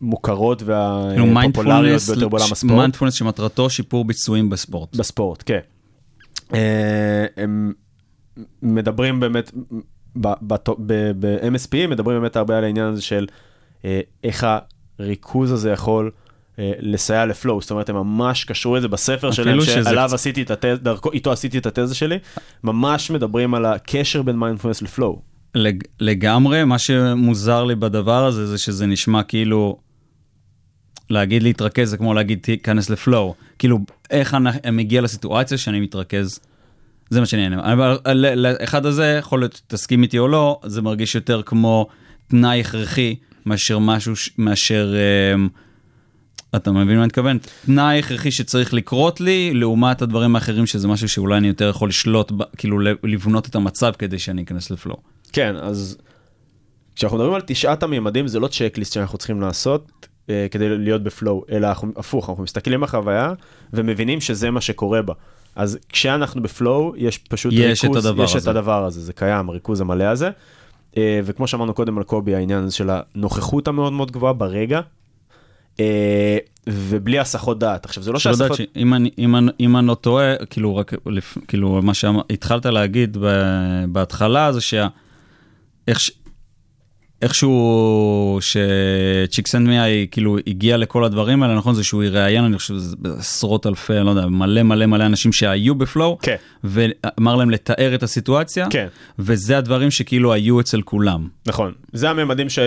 S5: מוכרות
S4: כאילו
S5: והפופולריות ביותר בעולם הספורט.
S4: מיינדפולנס שמטרתו שיפור ביצועים בספורט.
S5: בספורט, כן. אה, הם מדברים באמת, ב-MSP מדברים באמת הרבה על העניין הזה של אה, איך הריכוז הזה יכול אה, לסייע לפלואו, זאת אומרת, הם ממש קשרו את זה בספר שלהם, שעליו
S4: קצת-
S5: עשיתי את התזה, דרכו, איתו עשיתי את התזה שלי, ממש מדברים על הקשר בין מיינדפולנס לפלואו.
S4: לג, לגמרי, מה שמוזר לי בדבר הזה זה שזה נשמע כאילו, להגיד להתרכז זה כמו להגיד תיכנס לפלואו. כאילו, איך אני אני מגיע לסיטואציה שאני מתרכז, זה מה שאני אענה. אבל לאחד הזה, יכול להיות תסכים איתי או לא, זה מרגיש יותר כמו תנאי הכרחי מאשר משהו, מאשר... אמ, אתה מבין מה אני מתכוון? תנאי הכרחי שצריך לקרות לי, לעומת הדברים האחרים שזה משהו שאולי אני יותר יכול לשלוט, כאילו לבנות את המצב כדי שאני אכנס לפלואו.
S5: כן, אז כשאנחנו מדברים על תשעת הממדים, זה לא צ'קליסט שאנחנו צריכים לעשות אה, כדי להיות בפלואו, אלא אנחנו, הפוך, אנחנו מסתכלים בחוויה ומבינים שזה מה שקורה בה. אז כשאנחנו בפלואו, יש פשוט
S4: יש
S5: ריכוז,
S4: את הדבר
S5: יש את
S4: הזה.
S5: הדבר הזה, זה קיים, הריכוז המלא הזה. אה, וכמו שאמרנו קודם על קובי, העניין הזה של הנוכחות המאוד מאוד גבוהה ברגע, ובלי הסחות דעת. עכשיו, זה לא שהסחות...
S4: שאם אני, אם אני, אם אני לא טועה, כאילו רק, לפ, כאילו מה שהתחלת להגיד בהתחלה זה שה... איך ש... איכשהו שצ'יקסנדמיה היא כאילו הגיע לכל הדברים האלה, נכון? זה שהוא יראיין, אני חושב, עשרות אלפי, לא יודע, מלא מלא מלא אנשים שהיו בפלואו,
S5: כן.
S4: ואמר להם לתאר את הסיטואציה,
S5: כן.
S4: וזה הדברים שכאילו היו אצל כולם.
S5: נכון, זה הממדים ש...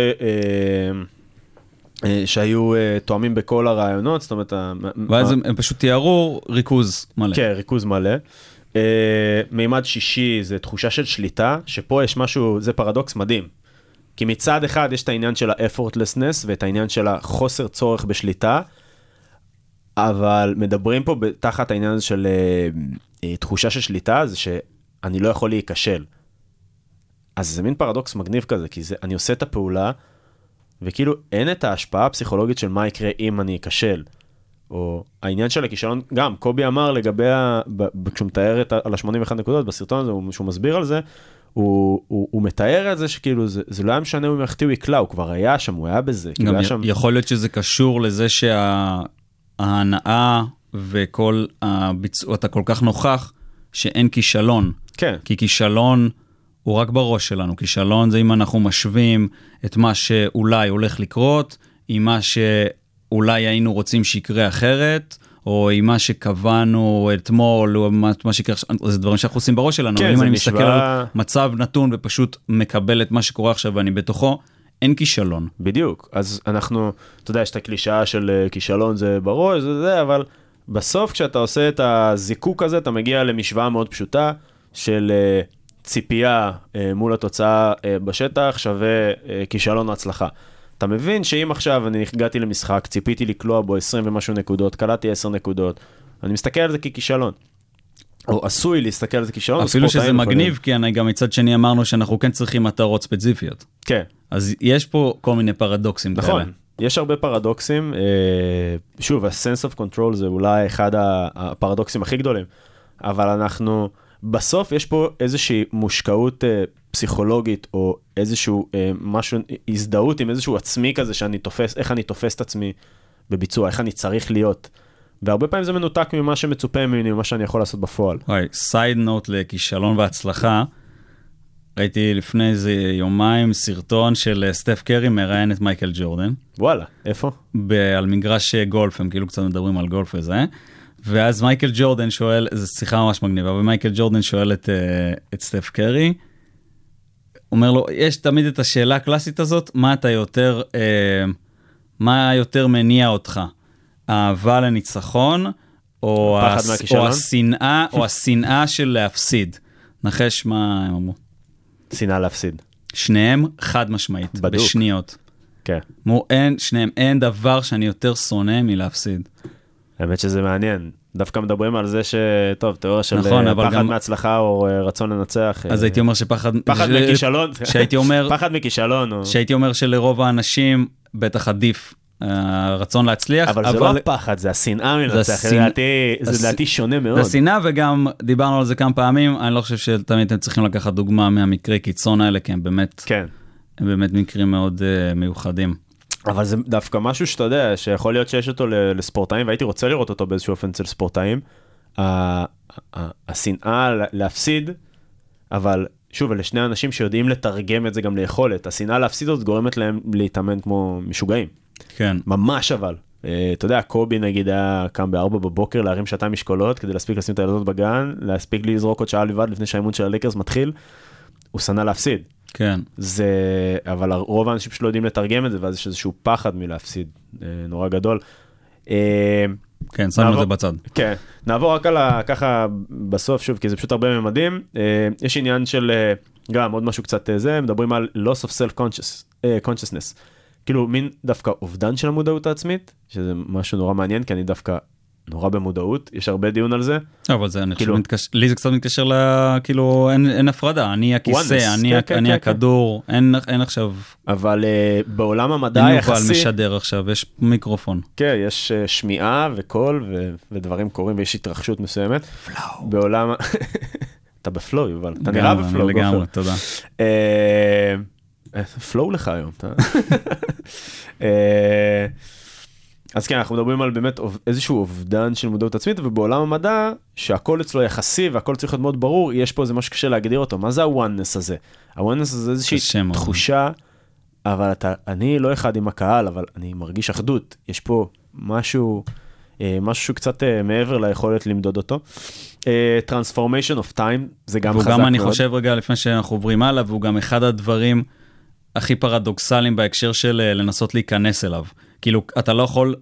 S5: אה, שהיו אה, תואמים בכל הרעיונות, זאת אומרת,
S4: ואז
S5: מה-
S4: הם, פשוט תיארו ריכוז מלא.
S5: כן, ריכוז מלא. Uh, מימד שישי זה תחושה של שליטה, שפה יש משהו, זה פרדוקס מדהים. כי מצד אחד יש את העניין של ה-effortlessness ואת העניין של החוסר צורך בשליטה, אבל מדברים פה תחת העניין הזה של uh, uh, תחושה של שליטה, זה שאני לא יכול להיכשל. אז זה מין פרדוקס מגניב כזה, כי זה, אני עושה את הפעולה, וכאילו אין את ההשפעה הפסיכולוגית של מה יקרה אם אני אכשל. או העניין של הכישלון, גם קובי אמר לגבי, ה... ב- כשהוא מתאר את. על ה-81 נקודות בסרטון הזה, הוא- שהוא מסביר על זה, הוא, הוא, הוא מתאר את זה שכאילו זה, זה לא היה משנה אם יחטיא הוא יקלע, הוא כבר היה שם, הוא היה בזה. כאילו
S4: גם
S5: היה
S4: י-
S5: שם...
S4: יכול להיות שזה קשור לזה שההנאה וכל הביצוע, אתה כל כך נוכח שאין כישלון.
S5: כן,
S4: כי כישלון הוא רק בראש שלנו. כישלון זה אם אנחנו משווים את מה שאולי הולך לקרות עם מה שאולי היינו רוצים שיקרה אחרת. או עם מה שקבענו אתמול, או מה, מה שיקרה עכשיו, זה דברים שאנחנו עושים בראש שלנו,
S5: כן,
S4: אבל אם אני מסתכל
S5: משוואה-
S4: על מצב נתון ופשוט מקבל את מה שקורה עכשיו ואני בתוכו, אין כישלון.
S5: בדיוק. אז אנחנו, אתה יודע, יש את הקלישאה של אה, כישלון זה בראש, זה זה, אבל בסוף כשאתה עושה את הזיקוק הזה, אתה מגיע למשוואה מאוד פשוטה של אה, ציפייה אה, מול התוצאה אה, בשטח שווה אה, כישלון או הצלחה. אתה מבין שאם עכשיו אני הגעתי למשחק, ציפיתי לקלוע בו 20 ומשהו נקודות, קלעתי 10 נקודות, אני מסתכל על זה ככישלון. או עשוי להסתכל על זה ככישלון.
S4: אפילו שזה
S5: יכולים-
S4: מגניב, כי אני גם מצד שני אמרנו שאנחנו כן צריכים מטרות ספציפיות.
S5: כן.
S4: אז יש פה כל מיני פרדוקסים כאלה.
S5: נכון, יש הרבה פרדוקסים, אה, שוב, ה-sense of control זה אולי אחד הפרדוקסים הכי גדולים, אבל אנחנו, בסוף יש פה איזושהי מושקעות אה, פסיכולוגית, או איזשהו אה, משהו, הזדהות עם איזשהו עצמי כזה שאני תופס, איך אני תופס את עצמי בביצוע, איך אני צריך להיות. והרבה פעמים זה מנותק ממה שמצופה ממני, ממה שאני יכול לעשות בפועל.
S4: וואי, סייד נוט לכישלון והצלחה. ראיתי לפני איזה יומיים סרטון של אה, סטף קרי מראיין את מייקל ג'ורדן,
S5: וואלה, איפה?
S4: ב- על מגרש אה, גולף, הם כאילו קצת מדברים על גולף וזה. ואז מייקל ג'ורדן שואל, זו שיחה ממש מגניבה, אבל מייקל ג'ורדן שואל את, אה, את סטף קרי, אומר לו, יש תמיד את השאלה הקלאסית הזאת, מה אתה יותר, אה, מה יותר מניע אותך? אהבה לניצחון, או, הס-? או השנאה, או השנאה של להפסיד. נחש מה הם אמרו.
S5: שנאה להפסיד.
S4: שניהם חד משמעית,
S5: בדוק.
S4: בשניות.
S5: כן.
S4: אמרו, אין, שניהם, אין דבר שאני יותר שונא מלהפסיד.
S5: האמת שזה מעניין. דווקא מדברים על זה שטוב, תיאוריה של
S4: נכון,
S5: אה,
S4: אבל
S5: פחד
S4: גם-
S5: מהצלחה או אה, רצון לנצח.
S4: אז
S5: אה,
S4: הייתי אומר שפחד...
S5: פחד
S4: ש-
S5: מכישלון.
S4: שהייתי אומר,
S5: פחד מכישלון. או-
S4: שהייתי אומר שלרוב האנשים בטח עדיף הרצון להצליח,
S5: אבל זה לא הפחד, זה השנאה מלנצח. לדעתי- זה לדעתי שונה מאוד.
S4: זה שנאה וגם דיברנו על זה כמה פעמים, אני לא חושב שתמיד אתם צריכים לקחת דוגמה מהמקרי קיצון האלה, כי הם באמת,
S5: כן.
S4: הם באמת מקרים מאוד uh, מיוחדים.
S5: אבל זה דווקא משהו שאתה יודע, שיכול להיות שיש אותו לספורטאים, והייתי רוצה לראות אותו באיזשהו אופן אצל ספורטאים. השנאה להפסיד, אבל שוב, אלה שני אנשים שיודעים לתרגם את זה גם ליכולת. השנאה להפסיד הזאת גורמת להם להתאמן כמו משוגעים.
S4: כן,
S5: ממש אבל. אה, אתה יודע, קובי נגיד היה קם ב-4 בבוקר להרים שעתיים משקולות כדי להספיק לשים את הילדות בגן, להספיק לזרוק עוד שעה לבד לפני שהאימון של הלקרס מתחיל. הוא שנא להפסיד.
S4: כן.
S5: זה, אבל רוב האנשים פשוט לא יודעים לתרגם את זה, ואז יש איזשהו פחד מלהפסיד אה, נורא גדול. אה,
S4: כן, שמנו את זה בצד.
S5: כן, נעבור רק על ה... ככה בסוף שוב, כי זה פשוט הרבה ממדים. אה, יש עניין של אה, גם עוד משהו קצת אה, זה, מדברים על loss of self conscious, אה. כאילו מין דווקא אובדן של המודעות העצמית, שזה משהו נורא מעניין, כי אני דווקא נורא במודעות, יש הרבה דיון על זה.
S4: אבל זה, אני
S5: כאילו-
S4: מתקשר, לי זה קצת מתקשר ל... כאילו, אין, אין הפרדה, אני הכיסא,
S5: Oneness,
S4: אני,
S5: כן,
S4: ה-
S5: כן,
S4: אני
S5: כן,
S4: הכדור, אין, אין עכשיו,
S5: אבל אה, בעולם המדע
S4: אין
S5: היחסי,
S4: משדר עכשיו, יש מיקרופון.
S5: כן, יש אה, שמיעה וקול ו- ודברים קורים ויש התרחשות מסוימת. פלואו. בעולם... אתה בפלואו, יובל. אתה נראה בפלואו.
S4: לגמרי. תודה.
S5: אה, פלואו לך היום. אז כן, אנחנו מדברים על באמת איזשהו אובדן של מודעות עצמית, ובעולם המדע, שהכל אצלו יחסי והכל צריך להיות מאוד ברור, יש פה איזה משהו קשה להגדיר אותו. מה זה הוואנס הזה? הוואנס הזה זה איזושהי
S4: מאוד.
S5: תחושה, אבל אתה, אני לא אחד עם הקהל, אבל אני מרגיש אחדות. יש פה משהו, אה, משהו שהוא קצת אה, מעבר ליכולת למדוד אותו. אה, Transformation of time, זה גם חזק
S4: גם, אני
S5: מאוד.
S4: חושב רגע לפני שאנחנו עוברים הלאה, והוא גם אחד הדברים הכי פרדוקסליים בהקשר של אה, לנסות להיכנס אליו. כאילו, אתה לא יכול,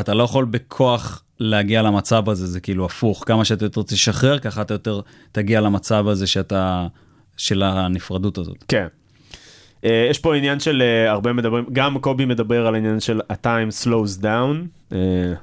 S4: אתה לא יכול בכוח להגיע למצב הזה, זה כאילו הפוך, כמה שאתה יותר תשחרר, ככה אתה יותר תגיע למצב הזה שאתה, של הנפרדות הזאת.
S5: כן. Uh, יש פה עניין של uh, הרבה מדברים, גם קובי מדבר על העניין של ה-time slows down, uh.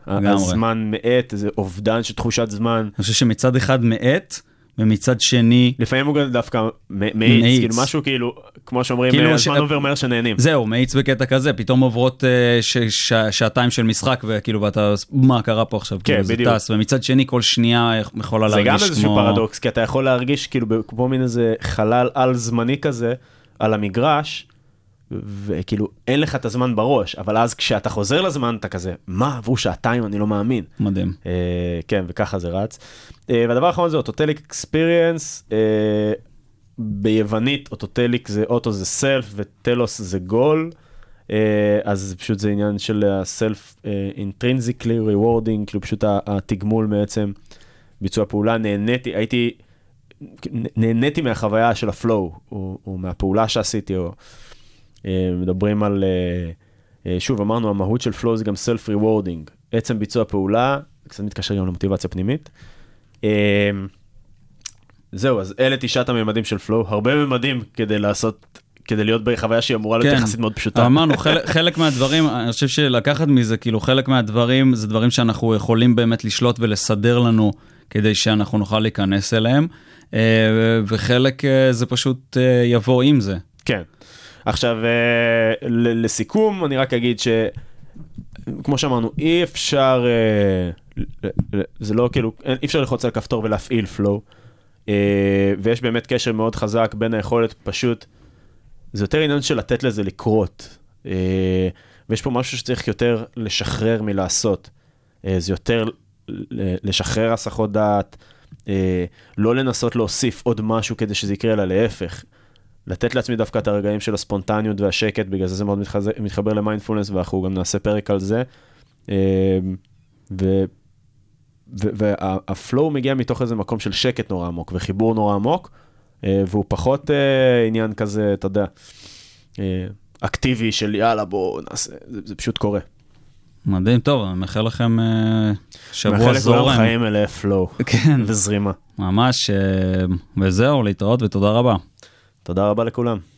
S5: הזמן מאט, איזה אובדן של תחושת זמן.
S4: אני חושב שמצד אחד מאט, ומצד שני,
S5: לפעמים הוא גם דווקא מאיץ,
S4: מאיץ.
S5: כאילו משהו כאילו, כמו שאומרים,
S4: כאילו ש-
S5: הזמן עובר מהר שנהנים.
S4: זהו, מאיץ בקטע כזה, פתאום עוברות אה, ש- ש- שעתיים של משחק, וכאילו, ואתה, מה קרה פה עכשיו?
S5: כן,
S4: כאילו, זה
S5: בדיוק.
S4: טס, ומצד שני, כל שנייה יכולה
S5: זה
S4: להרגיש
S5: גם
S4: כמו...
S5: איזשהו פרדוקס, כי אתה יכול להרגיש כאילו כמו מין איזה חלל על זמני כזה על המגרש, וכאילו אין לך את הזמן בראש, אבל אז כשאתה חוזר לזמן אתה כזה, מה עברו שעתיים אני לא מאמין.
S4: מדהים.
S5: אה, כן, וככה זה רץ. אה, והדבר האחרון זה אוטוטליק אקספיריאנס, ביוונית אוטוטליק זה אוטו זה סלף וטלוס זה גול, אה, אז פשוט זה עניין של הסלף intrinsically rewarding, כאילו פשוט התגמול מעצם ביצוע פעולה, נהניתי, הייתי, נהניתי מהחוויה של ה flow, או, או מהפעולה שעשיתי, או מדברים על, אה, אה, שוב אמרנו המהות של flow זה גם self rewarding, עצם ביצוע פעולה, קצת מתקשר גם למוטיבציה פנימית. אה, זהו, אז אלה תשעת הממדים של flow, הרבה ממדים כדי לעשות, כדי להיות בחוויה שהיא אמורה להיות
S4: כן.
S5: יחסית מאוד פשוטה.
S4: אמרנו, חלק, חלק מהדברים, אני חושב שלקחת מזה, כאילו, חלק מהדברים, זה דברים שאנחנו יכולים באמת לשלוט ולסדר לנו, כדי שאנחנו נוכל להיכנס אליהם, אה, וחלק אה, זה פשוט אה, יבוא עם זה.
S5: כן. עכשיו, אה, לסיכום, אני רק אגיד ש... כמו שאמרנו, אי אפשר, אה, זה לא כאילו, אי אפשר ללחוץ על כפתור ולהפעיל פלואו, ויש באמת קשר מאוד חזק בין היכולת פשוט, זה יותר עניין של לתת לזה לקרות, אה, ויש פה משהו שצריך יותר לשחרר מלעשות, אה, זה יותר לשחרר הסחות דעת, אה, לא לנסות להוסיף עוד משהו כדי שזה יקרה, אלא להפך. לתת לעצמי דווקא את הרגעים של הספונטניות והשקט, בגלל זה זה מאוד מתחז... מתחבר למיינדפולנס, ואנחנו גם נעשה פרק על זה. אה, ו... והפלואו מגיע מתוך איזה מקום של שקט נורא עמוק וחיבור נורא עמוק, אה, והוא פחות אה, עניין כזה, אתה יודע, אה, אקטיבי של יאללה בוא נעשה, זה, זה פשוט קורה.
S4: מדהים, טוב, אני מאחל לכם שבוע
S5: מאחל לכולם
S4: זורם.
S5: חיים מלאי פלואו
S4: כן,
S5: וזרימה.
S4: ממש, וזהו, להתראות ותודה רבה.
S5: תודה רבה לכולם.